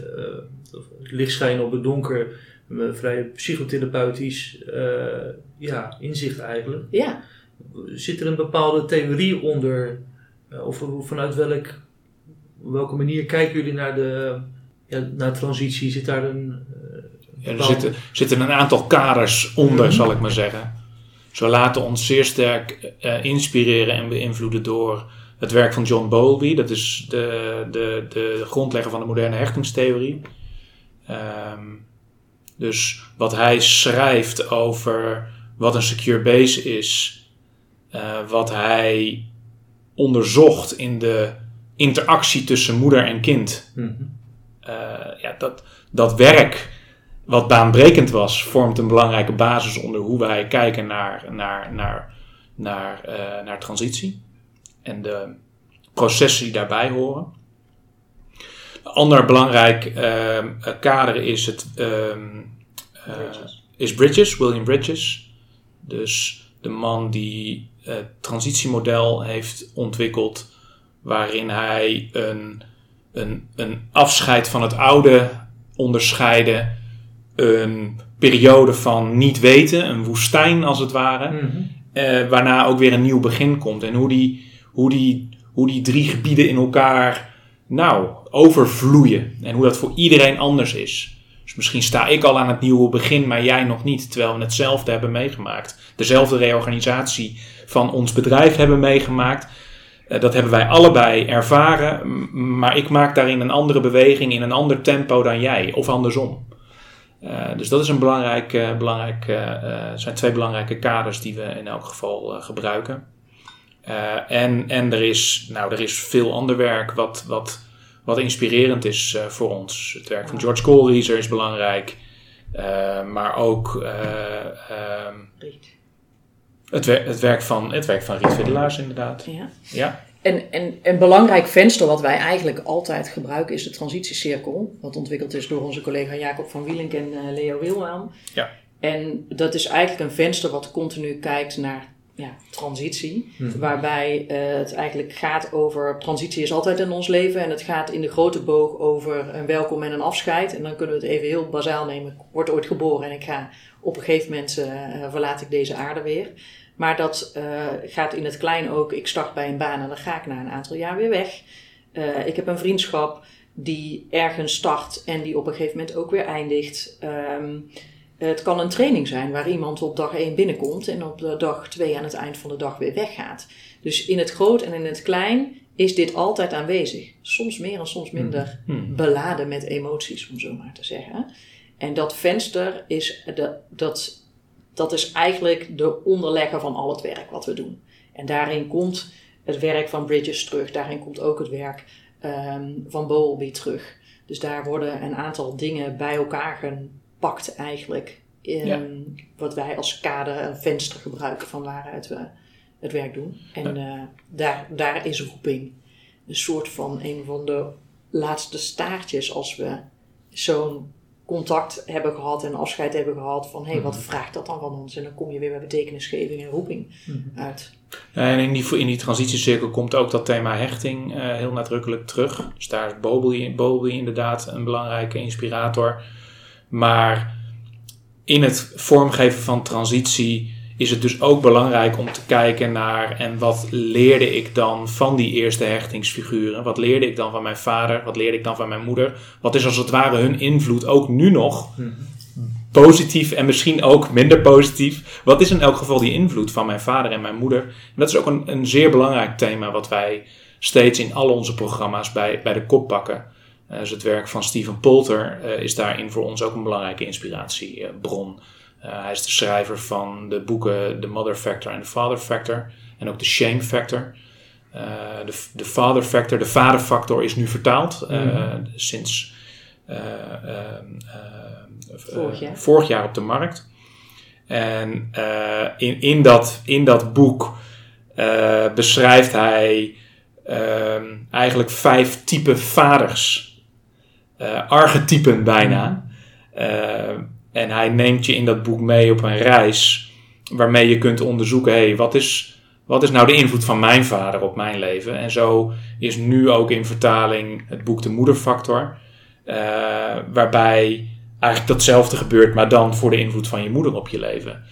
licht schijnen op het donker. Een vrij psychotherapeutisch eh, ja, inzicht eigenlijk. Ja, Zit er een bepaalde theorie onder? eh, of vanuit welk, welke manier kijken jullie naar de ja, naar transitie? Zit daar een. eh, Ja, er zitten, zitten een aantal kaders onder, Mhm. zal ik maar zeggen. Ze laten ons zeer sterk eh, inspireren en beïnvloeden door het werk van John Bowlby. Dat is de, de, de grondlegger van de moderne hechtingstheorie. Ehm, dus wat hij schrijft over wat een secure base is, eh, wat hij onderzocht in de interactie tussen moeder en kind. Mhm. Eh, ja, dat, dat werk, wat baanbrekend was, vormt een belangrijke basis onder hoe wij kijken naar, naar, naar, naar, eh, naar transitie en de processen die daarbij horen. Een ander belangrijk ehm, eh, kader is, het, ehm, eh, Bridges. is Bridges, William Bridges. Dus de man die het transitiemodel heeft ontwikkeld, waarin hij een een, een afscheid van het oude onderscheiden, een periode van niet weten, een woestijn als het ware, Mhm. eh, waarna ook weer een nieuw begin komt. En hoe die, hoe die, hoe die drie gebieden in elkaar nou, overvloeien en hoe dat voor iedereen anders is. Dus misschien sta ik al aan het nieuwe begin, maar jij nog niet, terwijl we hetzelfde hebben meegemaakt. Dezelfde reorganisatie van ons bedrijf hebben meegemaakt. Eh, dat hebben wij allebei ervaren, maar ik maak daarin een andere beweging in een ander tempo dan jij, of andersom. Eh, dus dat is een belangrijk, eh, belangrijk eh, zijn twee belangrijke kaders die we in elk geval gebruiken. En en er, is, nou, er is veel ander werk wat, wat, wat inspirerend is voor ons. Het werk van George Colrieser is belangrijk, maar ook eh, ehm, Riet. Het, wer het, werk van, het werk van Riet Widdelaars inderdaad. Ja. ja. En, en een belangrijk venster wat wij eigenlijk altijd gebruiken is de transitiecirkel. Wat ontwikkeld is door onze collega Jacob van Wielink en uh, Leo Wilhelm. Ja. En dat is eigenlijk een venster wat continu kijkt naar ja, transitie. Mhm. Waarbij uh, het eigenlijk gaat over. Transitie is altijd in ons leven. En het gaat in de grote boog over een welkom en een afscheid. En dan kunnen we het even heel bazaal nemen. Ik word ooit geboren en ik ga op een gegeven moment uh, verlaat ik deze aarde weer. Maar dat uh, gaat in het klein ook. Ik start bij een baan en dan ga ik na een aantal jaar weer weg. Uh, ik heb een vriendschap die ergens start en die op een gegeven moment ook weer eindigt. Um, het kan een training zijn waar iemand op dag 1 binnenkomt en op de dag 2 aan het eind van de dag weer weggaat. Dus in het groot en in het klein is dit altijd aanwezig. Soms meer en soms minder Hmm. beladen met emoties, om zo maar te zeggen. En dat venster is, de, dat, dat is eigenlijk de onderlegger van al het werk wat we doen. En daarin komt het werk van Bridges terug. Daarin komt ook het werk um, van Bowlby terug. Dus daar worden een aantal dingen bij elkaar gepakt eigenlijk. Ja. Wat wij als kader, een venster gebruiken van waaruit we het werk doen. En uh, daar, daar is roeping een soort van een van de laatste staartjes als we zo'n contact hebben gehad en afscheid hebben gehad van hé, hey, wat vraagt dat dan van ons? En dan kom je weer bij betekenisgeving en roeping uit. En in die, in die transitiecirkel komt ook dat thema hechting uh, heel nadrukkelijk terug. Dus daar is Bowlby inderdaad een belangrijke inspirator. Maar in het vormgeven van transitie is het dus ook belangrijk om te kijken naar en wat leerde ik dan van die eerste hechtingsfiguren? Wat leerde ik dan van mijn vader? Wat leerde ik dan van mijn moeder? Wat is als het ware hun invloed ook nu nog? Positief en misschien ook minder positief. Wat is in elk geval die invloed van mijn vader en mijn moeder? En dat is ook een, een zeer belangrijk thema wat wij steeds in al onze programma's bij, bij de kop pakken. Uh, dus het werk van Steven Polter uh, is daarin voor ons ook een belangrijke inspiratiebron. Hij is de schrijver van de boeken The Mother Factor en The Father Factor. En ook The Shame Factor. Uh, de, de Father Factor, de vaderfactor is nu vertaald. Uh, mm-hmm. Sinds vorig jaar. vorig, jaar. op de markt. En in, in, dat, in dat boek beschrijft hij eigenlijk vijf typen vaders. archetypen bijna. Mm-hmm. En hij neemt je in dat boek mee op een reis waarmee je kunt onderzoeken: hé, hey, wat, is, wat is nou de invloed van mijn vader op mijn leven? En zo is nu ook in vertaling het boek De Moederfactor, uh, waarbij eigenlijk datzelfde gebeurt, maar dan voor de invloed van je moeder op je leven.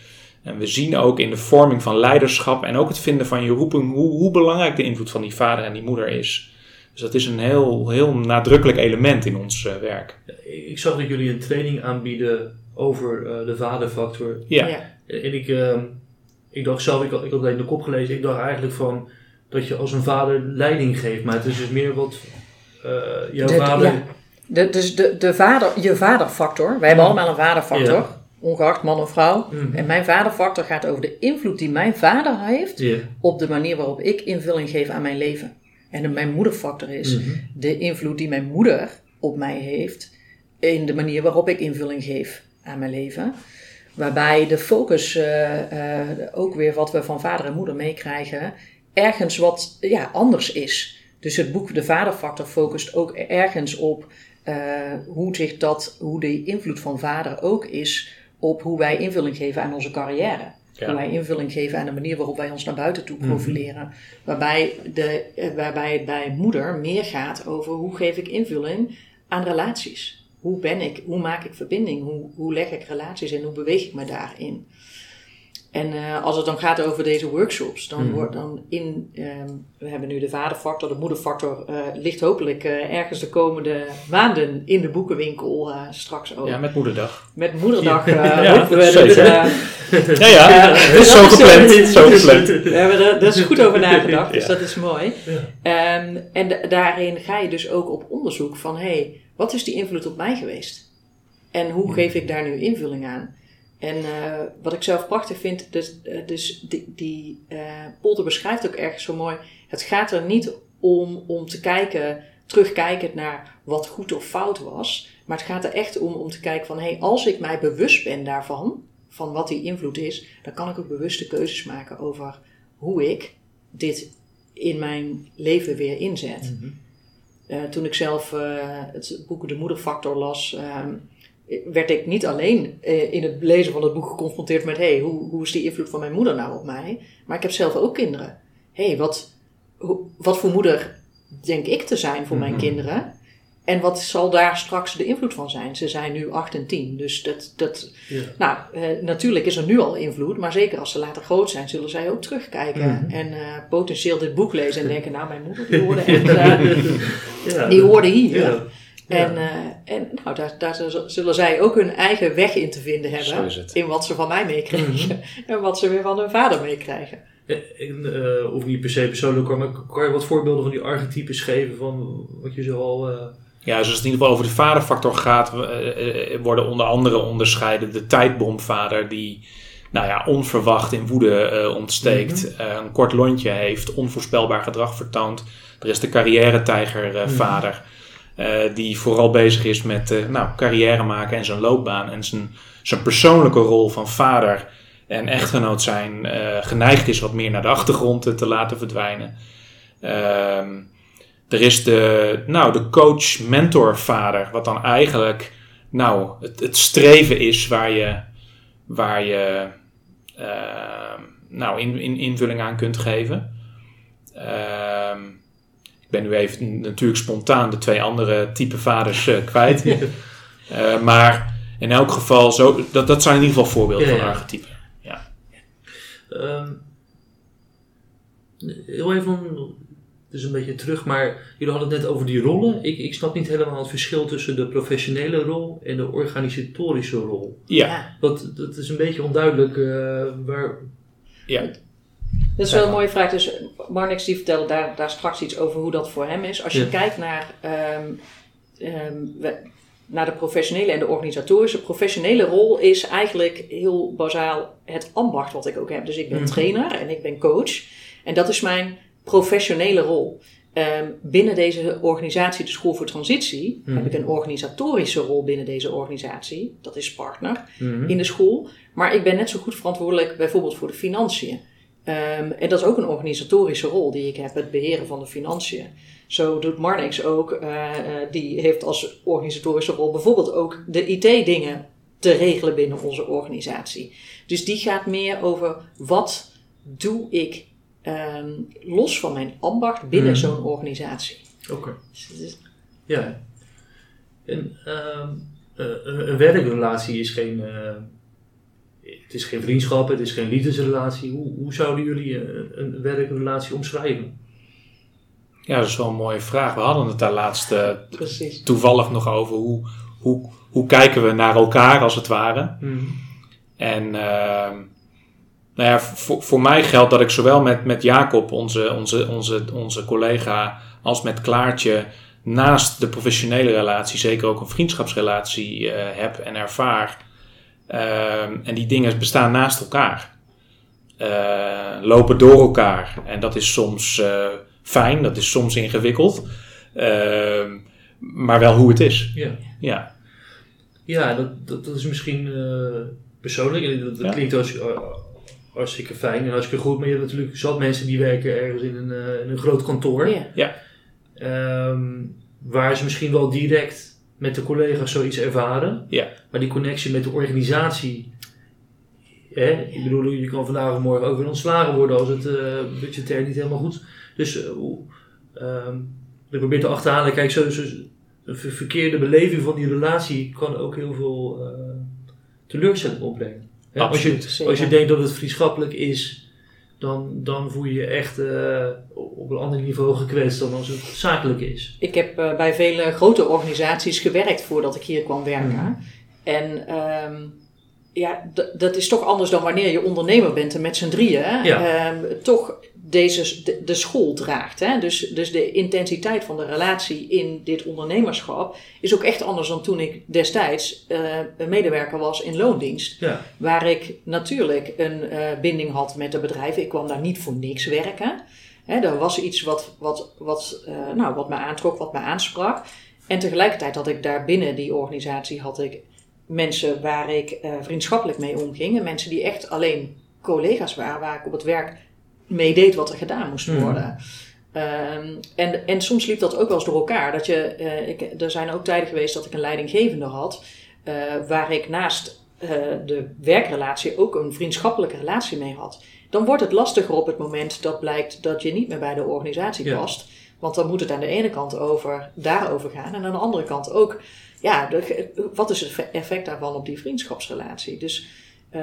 En we zien ook in de vorming van leiderschap en ook het vinden van je roeping hoe, hoe belangrijk de invloed van die vader en die moeder is. Dus dat is een heel, heel nadrukkelijk element in ons uh, werk. Ik zag dat jullie een training aanbieden over uh, de vaderfactor. Ja. ja. En ik, uh, ik dacht zelf, ik had, ik had alleen de kop gelezen, ik dacht eigenlijk van dat je als een vader leiding geeft, maar het is dus meer wat uh, jouw de, vader. Ja. De, dus de, de vader, je vaderfactor, wij hebben ja. allemaal een vaderfactor, ja. ongeacht man of vrouw. Mhm. Mm. En mijn vaderfactor gaat over de invloed die mijn vader heeft op de manier waarop ik invulling geef aan mijn leven. En de, mijn moederfactor is Mhm. de invloed die mijn moeder op mij heeft in de manier waarop ik invulling geef aan mijn leven. Waarbij de focus, uh, uh, ook weer wat we van vader en moeder meekrijgen, ergens wat ja, anders is. Dus het boek De Vaderfactor focust ook ergens op uh, hoe, zich dat, hoe de invloed van vader ook is op hoe wij invulling geven aan onze carrière. Ja. Hoe wij invulling geven aan de manier waarop wij ons naar buiten toe profileren. Mm-hmm. waarbij, de, waarbij het bij moeder meer gaat over hoe geef ik invulling aan relaties hoe ben ik, hoe maak ik verbinding, hoe, hoe leg ik relaties in, hoe beweeg ik me daarin. En uh, als het dan gaat over deze workshops, dan Mhm. Mm. wordt dan in, um, we hebben nu de vaderfactor, de moederfactor, uh, ligt hopelijk uh, ergens de komende maanden in de boekenwinkel straks ook. Ja, met moederdag. Met moederdag ja, hopen we zeker. *laughs* ja, ja, Uh, is zo gepland. Zo gepland. We hebben er, daar is goed over nagedacht, *laughs* dus dat is mooi. Ja. Um, en da- daarin ga je dus ook op onderzoek van, hé, hey, wat is die invloed op mij geweest? En hoe geef ik daar nu invulling aan? En uh, wat ik zelf prachtig vind, dus, uh, dus die, die uh, Polter beschrijft ook ergens zo mooi. Het gaat er niet om, om te kijken, terugkijkend naar wat goed of fout was. Maar het gaat er echt om om te kijken van, hé, hey, als ik mij bewust ben daarvan, van wat die invloed is, dan kan ik ook bewuste keuzes maken over hoe ik dit in mijn leven weer inzet. Mhm. Eh, toen ik zelf uh, het boek De Moederfactor las, uh, werd ik niet alleen uh, in het lezen van het boek geconfronteerd met: hey, hoe, hoe is die invloed van mijn moeder nou op mij? Maar ik heb zelf ook kinderen. hey, wat, hoe, wat voor moeder denk ik te zijn voor mijn Mhm. kinderen? En wat zal daar straks de invloed van zijn? Ze zijn nu 8 en 10. Dus dat, dat, Ja. nou, eh, natuurlijk is er nu al invloed, maar zeker als ze later groot zijn, zullen zij ook terugkijken Mhm. en eh, potentieel dit boek lezen en denken: Nou, mijn moeder die hoorde *laughs* echt, eh, Ja. die hoorde hier. Ja. En, eh, en nou, daar, daar zullen- zij ook hun eigen weg in te vinden hebben. In wat ze van mij meekrijgen Mhm. *laughs* en wat ze weer van hun vader meekrijgen. En, eh, hoeft niet per se persoonlijk, hoor, maar kan je wat voorbeelden van die archetypes geven van wat je zo al... Ja, dus als het in ieder geval over de vaderfactor gaat, eh, eh, worden onder andere onderscheiden de tijdbomvader die nou ja, onverwacht in woede eh, ontsteekt, eh, een kort lontje heeft, onvoorspelbaar gedrag vertoont. Er is de carrière-tijgervader, eh, die vooral bezig is met nou, carrière maken en zijn loopbaan en zijn, zijn persoonlijke rol van vader en echtgenoot zijn geneigd is wat meer naar de achtergrond te, te laten verdwijnen. Ehm er is de, nou, de coach-mentor-vader, wat dan eigenlijk nou, het, het streven is waar je, waar je ehm, nou, in, in, invulling aan kunt geven. Ehm, ik ben nu even natuurlijk spontaan de twee andere type vaders eh, kwijt. *laughs* Eh, maar in elk geval, zo, dat, dat zijn in ieder geval voorbeelden Ja, van ja. archetypen. Ehm, heel even, is een beetje terug, maar jullie hadden het net over die rollen. Ik, ik snap niet helemaal het verschil tussen de professionele rol en de organisatorische rol. Ja, Dat, dat is een beetje onduidelijk eh, waar... ja. Dat is wel een mooie vraag. Dus Marnix die vertelde daar, daar straks iets over hoe dat voor hem is. Als je Ja. kijkt naar, ehm, ehm, we- naar de professionele en de organisatorische. Professionele rol is eigenlijk heel bazaal het ambacht wat ik ook heb. Dus ik ben Mhm. trainer en ik ben coach. En dat is mijn professionele rol. Ehm, binnen deze organisatie, de School voor Transitie, Mhm. heb ik een organisatorische rol binnen deze organisatie. Dat is partner Mhm. in de school. Maar ik ben net zo goed verantwoordelijk bijvoorbeeld voor de financiën. Ehm, en dat is ook een organisatorische rol die ik heb, het beheren van de financiën. Zo doet Marnix ook, eh, eh, die heeft als organisatorische rol bijvoorbeeld ook de IT-dingen te regelen binnen onze organisatie. Dus die gaat meer over wat doe ik ehm, los van mijn ambacht binnen Mhm. zo'n organisatie. Oké. Dus Ja. En ehm, eh, een werkrelatie is geen, eh, het is geen vriendschap, het is geen liefdesrelatie. Hoe, hoe zouden jullie een, een werkrelatie omschrijven? ja, dat is wel een mooie vraag. We hadden het daar laatst eh, toevallig nog over hoe, hoe, hoe kijken we naar elkaar als het ware. En ehm, nou ja, voor, voor mij geldt dat ik zowel met, met Jacob, onze, onze, onze, onze collega, als met Klaartje naast de professionele relatie zeker ook een vriendschapsrelatie eh, heb en ervaar. Ehm, en die dingen bestaan naast elkaar. Eh, lopen door elkaar. En dat is soms eh, fijn, dat is soms ingewikkeld. Ehm, maar wel hoe het is. Ja. Ja. Ja, dat, dat, dat is misschien persoonlijk. En Dat, dat Ja. klinkt als, hartstikke fijn en hartstikke goed. Maar je hebt natuurlijk zat mensen die werken ergens in een, eh, in een groot kantoor. Ja. Ehm, waar ze misschien wel direct met de collega's zoiets ervaren. Ja. Maar die connectie met de organisatie. Hè, ik bedoel, je kan vandaag of morgen ook weer ontslagen worden als het eh budgetair niet helemaal goed is. Dus eh, hoe, ehm, ik probeer te achterhalen, kijk, zo, zo, een ver- verkeerde beleving van die relatie kan ook heel veel eh, teleurstelling opbrengen. Als, je, als je denkt dat het vriendschappelijk is, dan, dan voel je je echt eh, op een ander niveau gekwetst dan als het zakelijk is. Ik heb eh, bij vele grote organisaties gewerkt voordat ik hier kwam werken. Mhm. En ehm, ja, dat is toch anders dan wanneer je ondernemer bent en met z'n drieën Ja. ehm, toch deze, de, de school draagt. Hè? Dus, dus de intensiteit van de relatie in dit ondernemerschap is ook echt anders dan toen ik destijds eh, een medewerker was in loondienst. Ja. Waar ik natuurlijk een eh, binding had met de bedrijven. Ik kwam daar niet voor niks werken. Hè, er was iets wat, wat, wat, eh, nou, wat me aantrok, wat me aansprak. En tegelijkertijd had ik daar binnen die organisatie had ik mensen waar ik vriendschappelijk mee omging. En mensen die echt alleen collega's waren, waar ik op het werk mee deed wat er gedaan moest Mhm. worden. Ehm, en, en soms liep dat ook wel eens door elkaar. Dat je, eh, ik, er zijn ook tijden geweest dat ik een leidinggevende had, eh, waar ik naast eh, de werkrelatie ook een vriendschappelijke relatie mee had. Dan wordt het lastiger op het moment dat blijkt dat je niet meer bij de organisatie Ja. past. Want dan moet het aan de ene kant over daarover gaan en aan de andere kant ook, ja, de- wat is het effect daarvan op die vriendschapsrelatie? Dus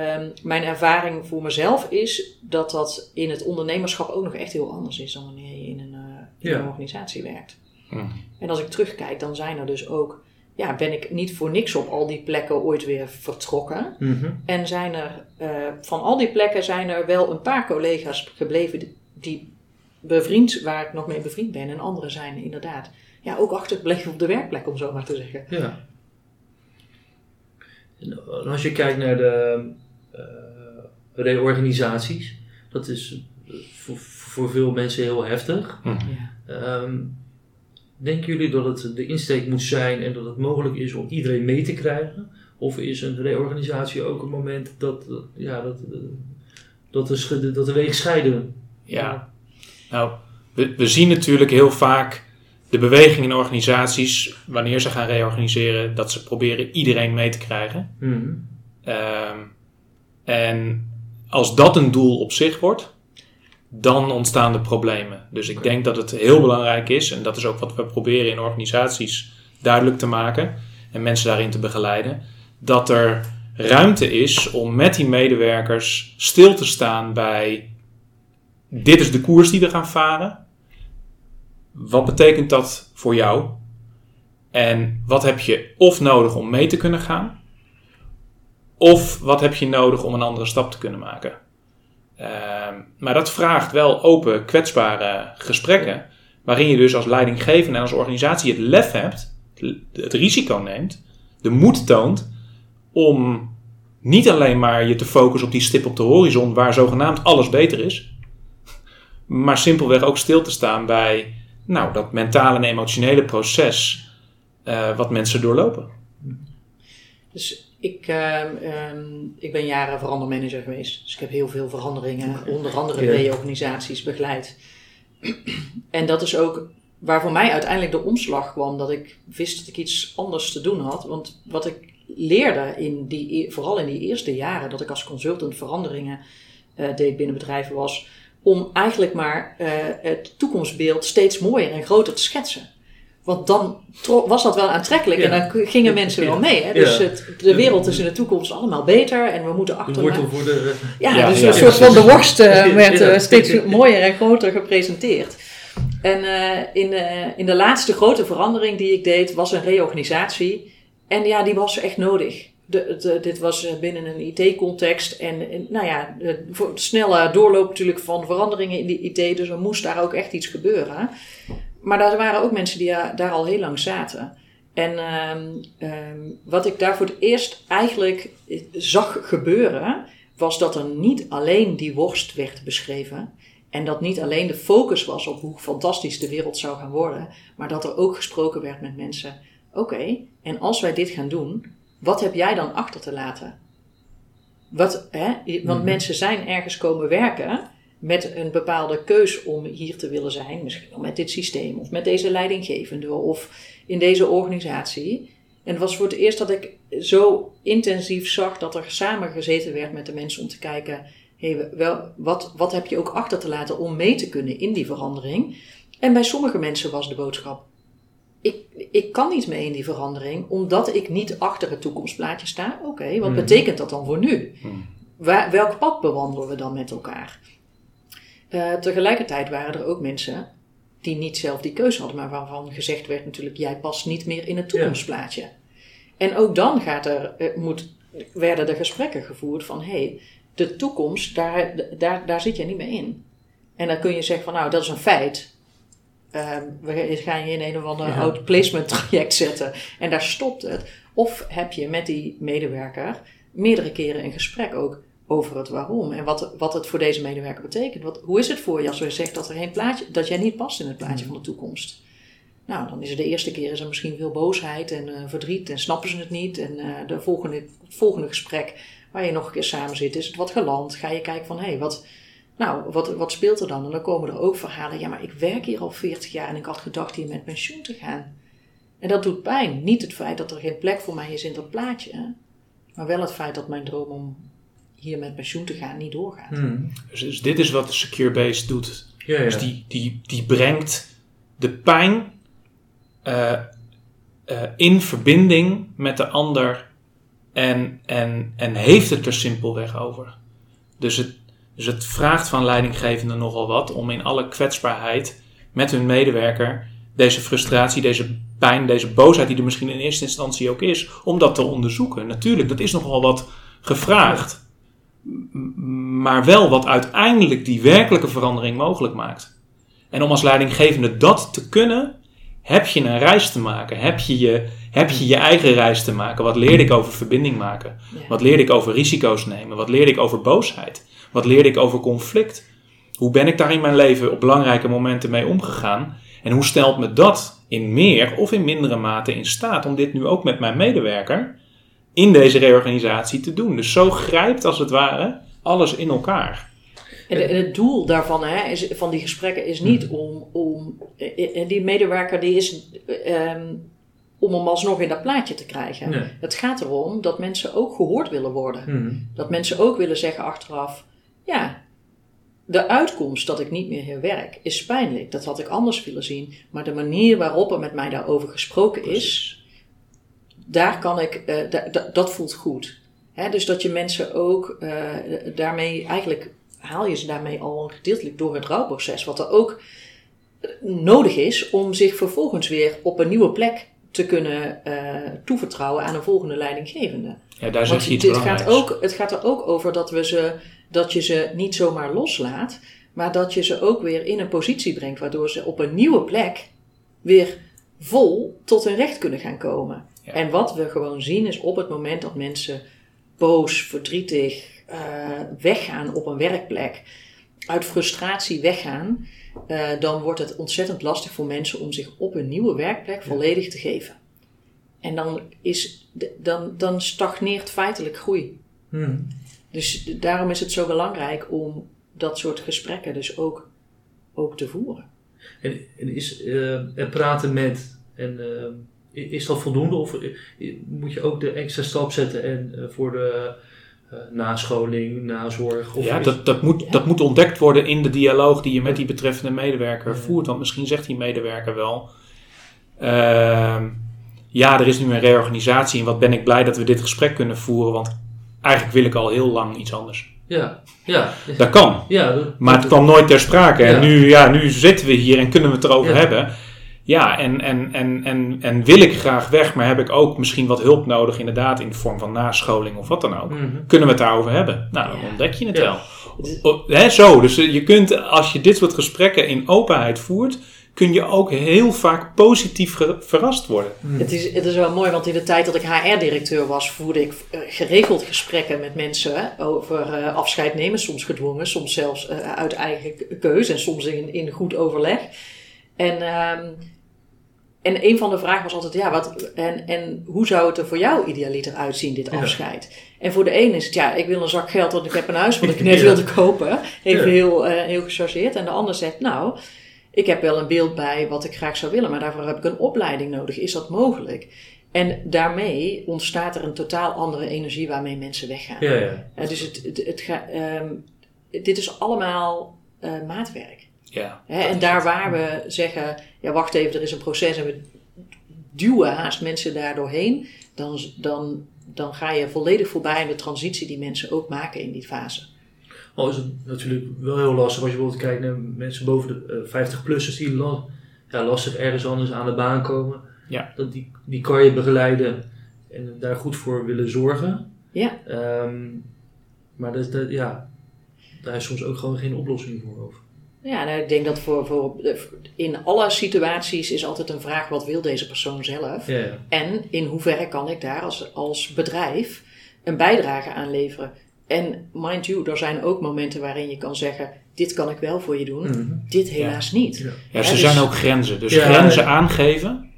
ehm, mijn ervaring voor mezelf is dat dat in het ondernemerschap ook nog echt heel anders is dan wanneer je in een, eh, in Ja. een organisatie werkt. Hmm. En als ik terugkijk, dan zijn er dus ook, ja, ben ik niet voor niks op al die plekken ooit weer vertrokken. Mhm. En zijn er, eh, van al die plekken zijn er wel een paar collega's gebleven die, bevriend, waar ik nog mee bevriend ben. En anderen zijn inderdaad, ja, ook achtergebleven op de werkplek, om zo maar te zeggen. Ja. En als je kijkt naar de reorganisaties, dat is eh, voor, voor veel mensen heel heftig. Hmm. Ja. Ehm, denken jullie dat het de insteek moet zijn en dat het mogelijk is om iedereen mee te krijgen? Of is een reorganisatie ook een moment dat, eh, ja, dat, eh, dat, de, dat de wegen scheiden? Ja, nou, we, we zien natuurlijk heel vaak de beweging in organisaties, wanneer ze gaan reorganiseren, dat ze proberen iedereen mee te krijgen. Mhm. Ehm, en als dat een doel op zich wordt, dan ontstaan de problemen. Dus ik denk dat het heel belangrijk is, en dat is ook wat we proberen in organisaties duidelijk te maken en mensen daarin te begeleiden, dat er ruimte is om met die medewerkers stil te staan bij dit is de koers die we gaan varen. Wat betekent dat voor jou? En wat heb je of nodig om mee te kunnen gaan? Of wat heb je nodig om een andere stap te kunnen maken? Ehm, maar dat vraagt wel open, kwetsbare gesprekken. Waarin je dus als leidinggevende en als organisatie het lef hebt, het risico neemt, de moed toont om niet alleen maar je te focussen op die stip op de horizon waar zogenaamd alles beter is, maar simpelweg ook stil te staan bij nou, dat mentale en emotionele proces eh, wat mensen doorlopen. Dus ik, ehm, ehm, ik ben jaren verandermanager geweest. Dus ik heb heel veel veranderingen, onder andere reorganisaties, begeleid. en dat is ook waar voor mij uiteindelijk de omslag kwam. Dat ik wist dat ik iets anders te doen had. Want wat ik leerde, in die, e- vooral in die eerste jaren dat ik als consultant veranderingen eh, deed binnen bedrijven, was om eigenlijk maar eh, het toekomstbeeld steeds mooier en groter te schetsen. Want dan was dat wel aantrekkelijk Ja. en dan gingen mensen wel mee. Hè? Dus Ja. het, de wereld is in de toekomst allemaal beter en we moeten De achterna... wortel voor de... Ja, Ja, dus een soort van de worst eh, *laughs* werd eh, steeds mooier en groter gepresenteerd. En eh, in, de, in de laatste grote verandering die ik deed, was een reorganisatie. En ja, die was echt nodig. De, de- dit was binnen een IT-context. En, en, nou ja, de, voor snelle doorloop natuurlijk van veranderingen in de IT. Dus er moest daar ook echt iets gebeuren. Maar daar waren ook mensen die daar, daar al heel lang zaten. En ehm, ehm, wat ik daar voor het eerst eigenlijk eh, zag gebeuren, was dat er niet alleen die worst werd beschreven. En dat niet alleen de focus was op hoe fantastisch de wereld zou gaan worden, maar dat er ook gesproken werd met mensen. Oké, en als wij dit gaan doen, wat heb jij dan achter te laten? Wat, hè? Want Mhm. mensen zijn ergens komen werken met een bepaalde keus om hier te willen zijn. Misschien wel met dit systeem of met deze leidinggevende of in deze organisatie. En het was voor het eerst dat ik zo intensief zag dat er samen gezeten werd met de mensen om te kijken: hey, wel, wat, wat heb je ook achter te laten om mee te kunnen in die verandering? En bij sommige mensen was de boodschap: ik, ik kan niet mee in die verandering omdat ik niet achter het toekomstplaatje sta. Oké, wat Mhm. betekent dat dan voor nu? Hmm. Waar, welk pad bewandelen we dan met elkaar? Eh, tegelijkertijd waren er ook mensen die niet zelf die keuze hadden, maar waarvan gezegd werd natuurlijk, jij past niet meer in het toekomstplaatje. En ook dan gaat er, eh, moet, werden er gesprekken gevoerd van, hé, hey, de toekomst, daar, daar, daar zit je niet meer in. En dan kun je zeggen van, nou, dat is een feit. Ehm, we gaan je in een of ander Ja. oud placement traject zetten. En daar stopt het. Of heb je met die medewerker meerdere keren een gesprek ook over het waarom. En wat, wat het voor deze medewerker betekent. Wat, hoe is het voor je als we zeggen dat, er geen plaatje, dat jij niet past in het plaatje van de toekomst? Nou, dan is er de eerste keer is er misschien veel boosheid en uh, verdriet en snappen ze het niet. En uh, de volgende, het volgende gesprek waar je nog een keer samen zit, is het wat geland. Ga je kijken van, hé, hey, wat, nou, wat, wat speelt er dan? En dan komen er ook verhalen, ja, maar ik werk hier al 40 jaar en ik had gedacht hier met pensioen te gaan. En dat doet pijn. Niet het feit dat er geen plek voor mij is in dat plaatje, maar wel het feit dat mijn droom om hier met pensioen te gaan niet doorgaat. Hmm. Dus, dus, dit is wat de Secure Base doet. Ja, ja. Dus die, die, die brengt de pijn uh, uh, in verbinding met de ander en, en, en heeft het er simpelweg over. Dus het, dus het vraagt van leidinggevenden nogal wat om in alle kwetsbaarheid met hun medewerker deze frustratie, deze pijn, deze boosheid die er misschien in eerste instantie ook is, om dat te onderzoeken. Natuurlijk, dat is nogal wat gevraagd. Maar wel wat uiteindelijk die werkelijke verandering mogelijk maakt. En om als leidinggevende dat te kunnen, heb je een reis te maken. Heb je je, heb je, je eigen reis te maken. Wat leerde ik over verbinding maken? Wat leerde ik over risico's nemen? Wat leerde ik over boosheid? Wat leerde ik over conflict? Hoe ben ik daar in mijn leven op belangrijke momenten mee omgegaan? En hoe stelt me dat in meer of in mindere mate in staat om dit nu ook met mijn medewerker in deze reorganisatie te doen? Dus zo grijpt als het ware alles in elkaar. En, het doel daarvan, hè, is, van die gesprekken, is niet om, om eh, eh, die medewerker die is um, om hem alsnog in dat plaatje te krijgen. Het gaat erom dat mensen ook gehoord willen worden. Hmm. Dat mensen ook willen zeggen achteraf, ja, de uitkomst dat ik niet meer hier werk is pijnlijk. Dat had ik anders willen zien. Maar de manier waarop er met mij daarover gesproken is, daar kan ik, uh, dat voelt goed. Dus dat je mensen ook uh, daarmee eigenlijk haal je ze daarmee al gedeeltelijk door het rouwproces. Wat er ook nodig is om zich vervolgens weer op een nieuwe plek te kunnen uh, toevertrouwen aan een volgende leidinggevende. Ja, daar zit iets het gaat, ook, het gaat er ook over dat, we ze, dat je ze niet zomaar loslaat, maar dat je ze ook weer in een positie brengt waardoor ze op een nieuwe plek weer vol tot hun recht kunnen gaan komen. En wat we gewoon zien is op het moment dat mensen boos, verdrietig, uh, weggaan op een werkplek, uit frustratie weggaan, uh, dan wordt het ontzettend lastig voor mensen om zich op een nieuwe werkplek volledig te geven. En dan, is, dan, dan stagneert feitelijk groei. Hmm. Dus daarom is het zo belangrijk om dat soort gesprekken dus ook, ook te voeren. En, en is uh, praten met, en, uh, is dat voldoende? Of moet je ook de extra stap zetten en voor de uh, nascholing, nazorg. Of ja, dat, dat, moet, dat moet ontdekt worden in de dialoog die je met die betreffende medewerker voert. Want misschien zegt die medewerker wel. Uh, ja, er is nu een reorganisatie en wat ben ik blij dat we dit gesprek kunnen voeren. Want eigenlijk wil ik al heel lang iets anders. Ja, ja. Dat kan. Ja, maar het kwam nooit ter sprake. En nu, ja, nu zitten we hier en kunnen we het erover hebben. Ja, en, en, en, en, en wil ik graag weg, maar heb ik ook misschien wat hulp nodig, inderdaad, in de vorm van nascholing of wat dan ook. Mhm. Kunnen we het daarover hebben? Nou, dan ontdek je het wel. He, zo, dus eh, je kunt, als je dit soort gesprekken in openheid voert, kun je ook heel vaak positief verrast worden. Mhm. Het, is, het is wel mooi, want in de tijd dat ik HR-directeur was, voerde ik uh, geregeld gesprekken met mensen over uh, afscheid nemen, soms gedwongen, soms zelfs uit eigen keuze en soms in, in goed overleg. En uh, en een van de vragen was altijd, ja, wat, en, en hoe zou het er voor jou idealiter uitzien, dit afscheid? En voor de een is het, ja, ik wil een zak geld, want ik heb een huis wat ik *laughs* net wilde kopen. Even heel, uh, heel gechargeerd. En de ander zegt, nou, ik heb wel een beeld bij wat ik graag zou willen, maar daarvoor heb ik een opleiding nodig. Is dat mogelijk? En daarmee ontstaat er een totaal andere energie waarmee mensen weggaan. Ja, ja. Uh, dus het, het, het ga, um, dit is allemaal uh, maatwerk. Ja, en daar waar we zeggen, ja wacht even, er is een proces en we duwen haast mensen daar doorheen, dan, dan, dan ga je volledig voorbij aan de transitie die mensen ook maken in die fase. Al is het natuurlijk wel heel lastig als je bijvoorbeeld kijkt naar mensen boven de 50-plussers eh, die ja, lastig ergens anders aan de baan komen. Ja. Dat die, die kan je begeleiden en daar goed voor willen zorgen. Ja. Um, maar dat, dat, ja, daar is soms ook gewoon geen oplossing voor over. Ja, nou, ik denk dat voor, voor, in alle situaties is altijd een vraag: wat wil deze persoon zelf? Ja, En in hoeverre kan ik daar als, als bedrijf een bijdrage aan leveren? En mind you, er zijn ook momenten waarin je kan zeggen: dit kan ik wel voor je doen, Mhm. dit helaas niet. Ja. Ja, ze dus- zijn ook grenzen. Dus Ja, grenzen ja. aangeven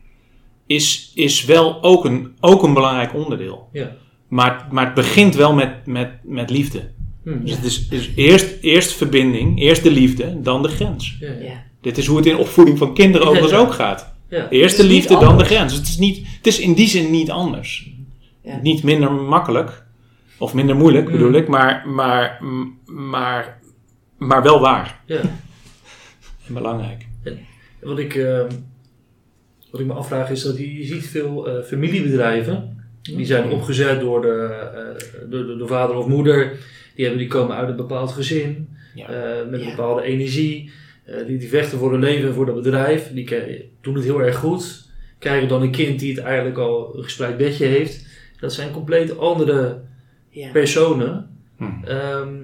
is, is wel ook een, ook een belangrijk onderdeel. Ja. Maar, maar het begint wel met, met, met liefde. Mhm. Dus het is, is eerst, eerst verbinding, eerst de liefde, dan de grens. Ja. Ja. Dit is hoe het in opvoeding van kinderen overigens ook gaat. Ja. Eerst de liefde, dan de grens. Het is, niet, het is in die zin niet anders. Ja. Niet minder makkelijk, of minder moeilijk Mm. bedoel ik, maar, maar, maar, maar wel waar Ja. en belangrijk. Wat ik, ehm, wat ik me afvraag is dat je, je ziet veel eh, familiebedrijven. Die zijn opgezet door de, eh, door de, de vader of moeder. Die, hebben, die komen uit een bepaald gezin. Ja. eh, met een Ja. bepaalde energie. eh, die, die vechten voor hun leven en voor dat bedrijf. Die doen het heel erg goed. Krijgen dan een kind die het eigenlijk al een gespreid bedje heeft. Dat zijn compleet andere Ja. personen. Hm. Ehm,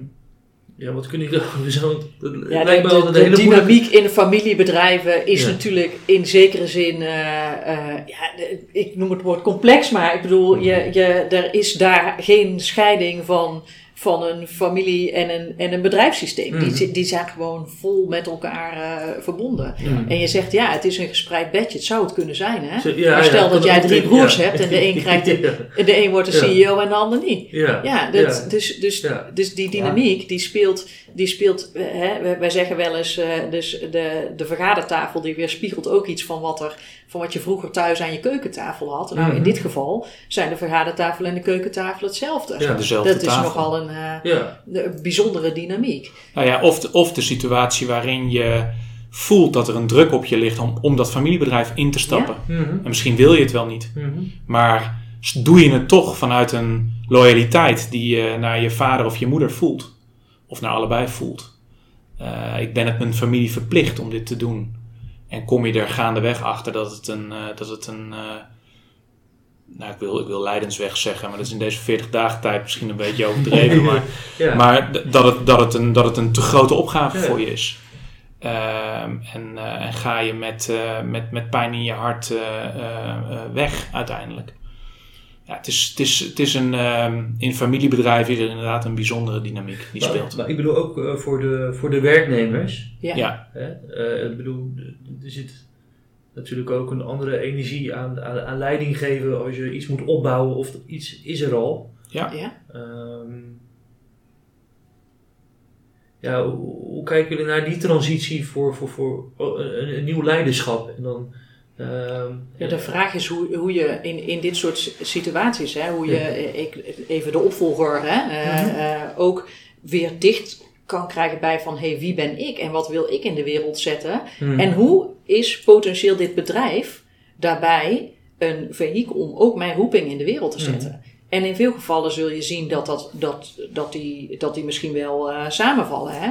ja, wat kunnen jullie *laughs* over zo? Ja, lijkt de, me altijd de, een de hele dynamiek in familiebedrijven is Ja. natuurlijk in zekere zin, eh, eh, ja, ik noem het woord complex, maar ik bedoel, je, je, er is daar geen scheiding van, van een familie en een, en een bedrijfssysteem. Die, zi- die zijn gewoon vol met elkaar eh, verbonden. En je zegt, ja, het is een gespreid bedje, het zou het kunnen zijn, hè? Zo- ja, maar ja, stel dat jij drie broers ja. hebt en de een *laughs* krijgt de, Ja. de een wordt de Ja. CEO en de ander niet. Ja, Ja, dat, ja. Dus, dus, Ja. dus die dynamiek die speelt, die speelt eh, hè, wij- zeggen wel eens, eh, dus de, de vergadertafel die weerspiegelt ook iets van wat, er, van wat je vroeger thuis aan je keukentafel had. Nou, in Mhm. dit geval zijn de vergadertafel en de keukentafel hetzelfde. Ja, dezelfde dat is nogal een, Ja, een bijzondere dynamiek. Nou ja, of, de, of de situatie waarin je voelt dat er een druk op je ligt om, om dat familiebedrijf in te stappen. Mhm. En misschien wil je het wel niet, Mhm. maar doe je het toch vanuit een loyaliteit die je naar je vader of je moeder voelt. Of naar allebei voelt. Eh, ik ben het mijn familie verplicht om dit te doen. En kom je er gaandeweg achter dat het een, eh, dat het een eh, nou, ik wil, ik wil lijdensweg zeggen, maar dat is in deze 40 dagen tijd misschien een beetje overdreven. maar *laughs* ja. maar dat het, dat, het een, dat het een te grote opgave Ja. voor je is. Ehm, en, eh, en ga je met, eh, met, met pijn in je hart eh, weg uiteindelijk. Ja, het is, het is, het is een, ehm, in familiebedrijven is er inderdaad een bijzondere dynamiek die maar, speelt. maar ik bedoel ook voor, de, voor de werknemers. Ja. Ja, Hè? Eh, ik bedoel, er zit natuurlijk ook een andere energie aan, aan, aan leiding geven als je iets moet opbouwen of iets is er al. ja. Ja. Ehm, ja, hoe, hoe kijken jullie naar die transitie voor, voor, voor oh, een, een nieuw leiderschap? En dan, ehm, Ja, de vraag is hoe, hoe je in, in dit soort situaties, hè, hoe je, Ja. eh, ik, even de opvolger, hè, eh, Mhm. eh, ook weer dicht kan krijgen bij van, hé, hey, wie ben ik en wat wil ik in de wereld zetten? hmm. En hoe is potentieel dit bedrijf daarbij een vehikel om ook mijn roeping in de wereld te zetten? En in veel gevallen zul je zien dat, dat, dat, dat, die, dat die misschien wel eh, samenvallen. Hè?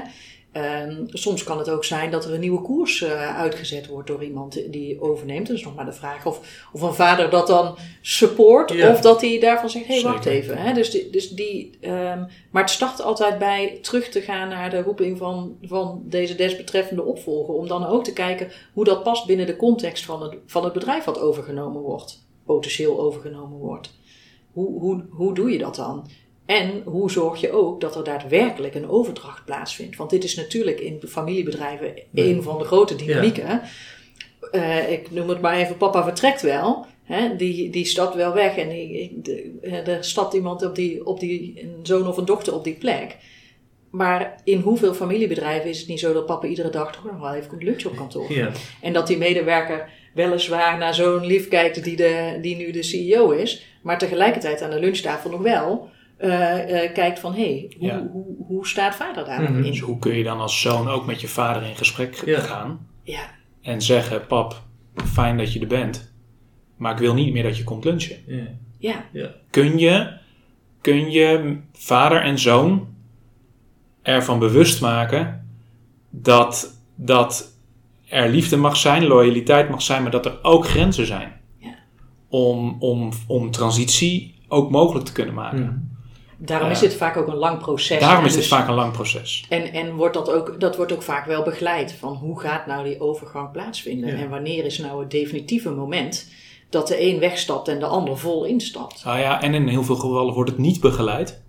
Ehm, soms kan het ook zijn dat er een nieuwe koers eh, uitgezet wordt door iemand die overneemt. Dat is nog maar de vraag of, of een vader dat dan support Ja. of dat hij daarvan zegt, hé hey, wacht even. Hè? Dus die, dus die, ehm, maar het start altijd bij terug te gaan naar de roeping van, van deze desbetreffende opvolger. Om dan ook te kijken hoe dat past binnen de context van het, van het bedrijf wat overgenomen wordt. Potentieel overgenomen wordt. Hoe, hoe, hoe doe je dat dan? En hoe zorg je ook dat er daadwerkelijk een overdracht plaatsvindt? Want dit is natuurlijk in familiebedrijven een van de grote dynamieken. Eh, ik noem het maar even, papa vertrekt wel. Hè? Die, die stapt wel weg en die, de, er stapt iemand op die, op die, een zoon of een dochter op die plek. Maar in hoeveel familiebedrijven is het niet zo dat papa iedere dag toch nog wel even komt lunchen op kantoor? ja. En dat die medewerker weliswaar naar zo'n lief kijkt die, de, die nu de CEO is, maar tegelijkertijd aan de lunchtafel nog wel kijkt van hé, hey, hoe, Ja. hoe, hoe staat vader daar Mhm. in? Dus hoe kun je dan als zoon ook met je vader in gesprek Ja. gaan Ja, en zeggen: Pap, fijn dat je er bent, maar ik wil niet meer dat je komt lunchen. Ja. ja, kun je, kun je vader en zoon ervan bewust maken dat, dat er liefde mag zijn, loyaliteit mag zijn, maar dat er ook grenzen zijn. Ja. Om, om, om transitie ook mogelijk te kunnen maken. Mhm. Daarom is dit vaak ook een lang proces. Daarom is dit dus- vaak een lang proces. En, en wordt dat, ook, dat wordt ook vaak wel begeleid van hoe gaat nou die overgang plaatsvinden? En wanneer is nou het definitieve moment dat de een wegstapt en de ander vol instapt? Nou ja, en in heel veel gevallen wordt het niet begeleid.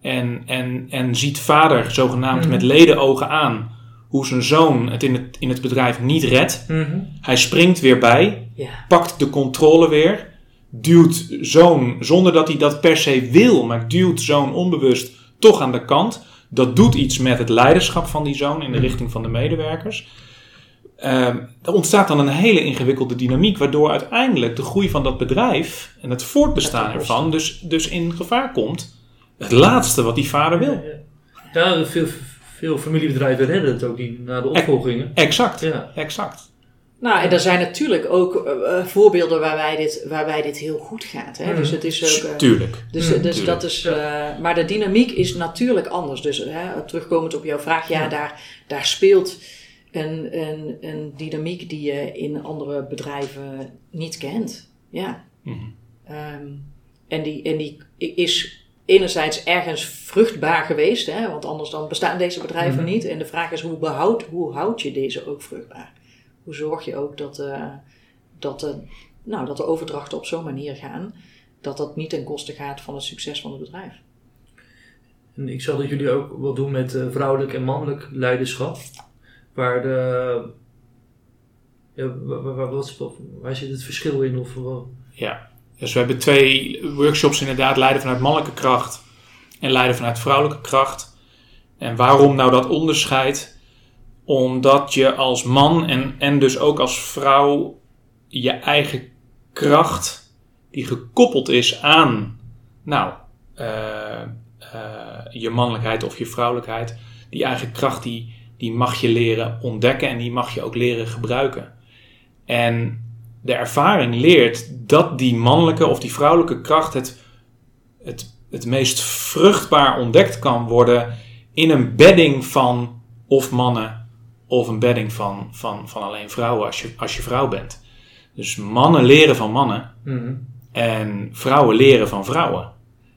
En, en, en ziet vader zogenaamd Mhm. met ledenogen aan hoe zijn zoon het in het, in het bedrijf niet redt. Mhm. Hij springt weer bij, Ja. pakt de controle weer, duwt zoon zonder dat hij dat per se wil, maar duwt zoon onbewust toch aan de kant. Dat doet iets met het leiderschap van die zoon in de richting van de medewerkers. Ehm, er ontstaat dan een hele ingewikkelde dynamiek, waardoor uiteindelijk de groei van dat bedrijf en het voortbestaan ervan dus, dus in gevaar komt. Het laatste wat die vader wil. Ja, ja veel, veel familiebedrijven redden het ook niet na de opvolgingen. Exact, Ja. exact. Nou, en er zijn natuurlijk ook eh, eh, voorbeelden waarbij dit, waarbij dit heel goed gaat. Hè? Dus het is ook. eh, Tuurlijk. dus, Mhm. dus Tuurlijk. dat is, eh, maar de dynamiek is natuurlijk anders. Dus hè, terugkomend op jouw vraag, ja, Ja. Daar, daar speelt een, een, een dynamiek die je in andere bedrijven niet kent. Ja. Mhm. Ehm, en, die, en die is enerzijds ergens vruchtbaar geweest, hè, want anders dan bestaan deze bedrijven niet. En de vraag is, hoe, behoud, hoe houd je deze ook vruchtbaar? Hoe zorg je ook dat, eh, dat, de, nou, dat de overdrachten op zo'n manier gaan, dat dat niet ten koste gaat van het succes van het bedrijf? En ik zag dat jullie ook wat doen met eh, vrouwelijk en mannelijk leiderschap. Waar de. Ja, waar, waar, waar- wat, wat- waar zit het verschil in? Of, wat- Ja, dus we hebben twee workshops inderdaad, leiden vanuit mannelijke kracht en leiden vanuit vrouwelijke kracht. En waarom nou dat onderscheid? Omdat je als man en, en dus ook als vrouw je eigen kracht, die gekoppeld is aan, nou, eh, eh, je mannelijkheid of je vrouwelijkheid, die eigen kracht, die, die mag je leren ontdekken en die mag je ook leren gebruiken. En de ervaring leert dat die mannelijke of die vrouwelijke kracht het, het, het meest vruchtbaar ontdekt kan worden in een bedding van of mannen of een bedding van, van, van alleen vrouwen als je, als je vrouw bent. Dus mannen leren van mannen Mhm. en vrouwen leren van vrouwen.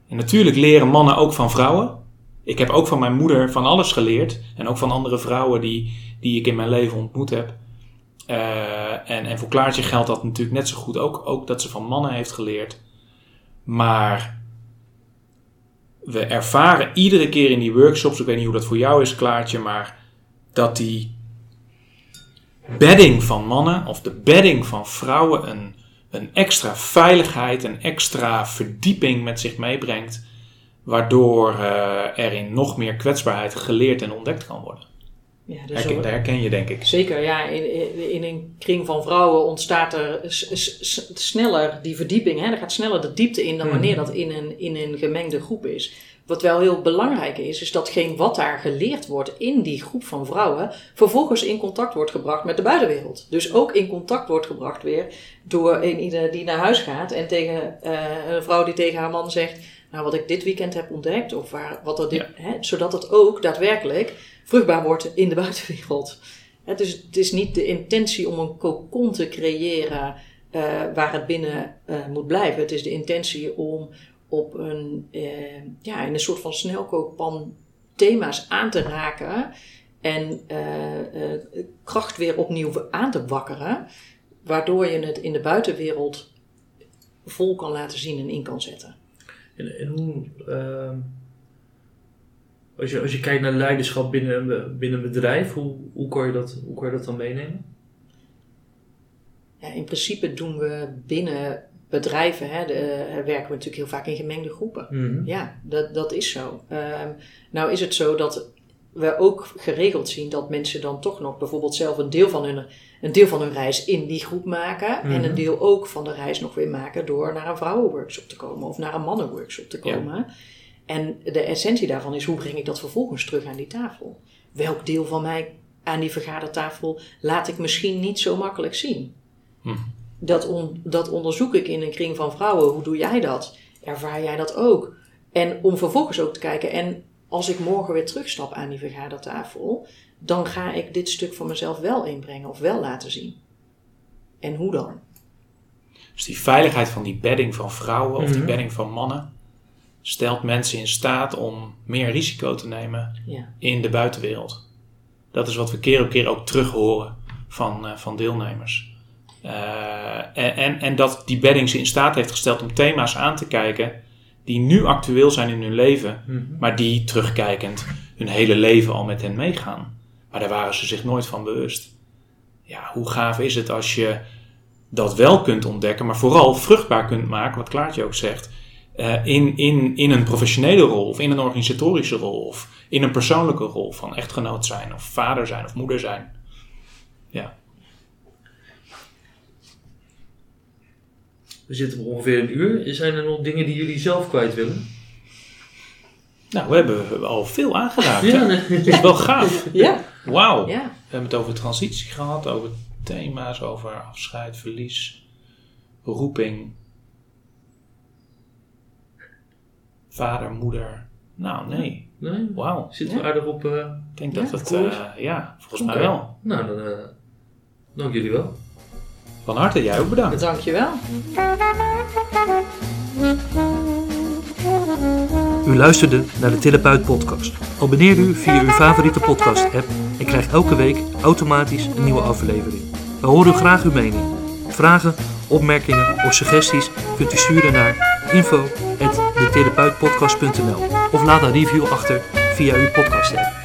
En natuurlijk leren mannen ook van vrouwen. Ik heb ook van mijn moeder van alles geleerd. En ook van andere vrouwen die, die ik in mijn leven ontmoet heb. Eh, en, en voor Klaartje geldt dat natuurlijk net zo goed. Ook, ook dat ze van mannen heeft geleerd. Maar we ervaren iedere keer in die workshops, ik weet niet hoe dat voor jou is, Klaartje, maar dat die bedding van mannen of de bedding van vrouwen een, een extra veiligheid, een extra verdieping met zich meebrengt, waardoor eh, er in nog meer kwetsbaarheid geleerd en ontdekt kan worden. Ja, dus Herken, herken je, denk ik. Zeker, ja. In, in, in een kring van vrouwen ontstaat er s- s- s- sneller die verdieping. Hè? Er gaat sneller de diepte in dan Mhm. wanneer dat in een, in een gemengde groep is. Wat wel heel belangrijk is, is datgene wat daar geleerd wordt in die groep van vrouwen, vervolgens in contact wordt gebracht met de buitenwereld. Dus ook in contact wordt gebracht weer door een ieder die naar huis gaat en tegen eh, een vrouw die tegen haar man zegt, nou wat ik dit weekend heb ontdekt, of waar, wat er dit, hè, zodat het ook daadwerkelijk vruchtbaar wordt in de *laughs* buitenwereld. Hè, dus het is niet de intentie om een cocon te creëren eh, waar het binnen eh, moet blijven. Het is de intentie om op een, eh, ja, in een soort van snelkookpan thema's aan te raken en eh, eh, kracht weer opnieuw aan te wakkeren, waardoor je het in de buitenwereld vol kan laten zien en in kan zetten. En, en hoe. ehm, als, je, als je kijkt naar leiderschap binnen, binnen een bedrijf, hoe, hoe, kan je dat, hoe kan je dat dan meenemen? Ja, in principe doen we binnen bedrijven, hè, de, eh, werken we natuurlijk heel vaak in gemengde groepen. Mhm. Ja, dat, dat is zo. Ehm, nou is het zo dat we ook geregeld zien dat mensen dan toch nog bijvoorbeeld zelf een deel van hun, een deel van hun reis in die groep maken. En Mhm. een deel ook van de reis nog weer maken door naar een vrouwenworkshop te komen of naar een mannenworkshop te Ja. komen. En de essentie daarvan is hoe breng ik dat vervolgens terug aan die tafel? Welk deel van mij aan die vergadertafel laat ik misschien niet zo makkelijk zien? Hm. Dat, on- dat onderzoek ik in een kring van vrouwen. Hoe doe jij dat? Ervaar jij dat ook? En om vervolgens ook te kijken, en als ik morgen weer terugstap aan die vergadertafel, dan ga ik dit stuk van mezelf wel inbrengen of wel laten zien. En hoe dan? Dus die veiligheid van die bedding van vrouwen of die Mhm. bedding van mannen stelt mensen in staat om meer risico te nemen Ja. in de buitenwereld. Dat is wat we keer op keer ook terug horen van, eh, van deelnemers. Eh, en, en, dat die bedding ze in staat heeft gesteld om thema's aan te kijken die nu actueel zijn in hun leven, Mhm. maar die terugkijkend hun hele leven al met hen meegaan. Maar daar waren ze zich nooit van bewust. Ja, hoe gaaf is het als je dat wel kunt ontdekken, maar vooral vruchtbaar kunt maken, wat Klaartje ook zegt, eh, in, in, in een professionele rol, of in een organisatorische rol, of in een persoonlijke rol van echtgenoot zijn, of vader zijn, of moeder zijn. Ja. We zitten op ongeveer een uur. Zijn er nog dingen die jullie zelf kwijt willen? Nou, we hebben al veel aangeraakt. Ja, nee. Het is wel gaaf. *laughs* Ja, Wauw. ja. We hebben het over transitie gehad, over thema's, over afscheid, verlies, roeping, vader, moeder. Nou, nee. Nee? Wauw. Zitten we aardig op... eh, Ik denk dat Ja, het, cool. eh, ja, volgens mij wel. Nou, dan eh, dank jullie wel. Van harte, jij ook bedankt. Dankjewel. U luisterde naar de Therapeut podcast. Abonneer u via uw favoriete podcast app en krijgt elke week automatisch een nieuwe aflevering. We horen graag uw mening. Vragen, opmerkingen of suggesties kunt u sturen naar info.detherapeutpodcast.nl of laat een review achter via uw podcast app.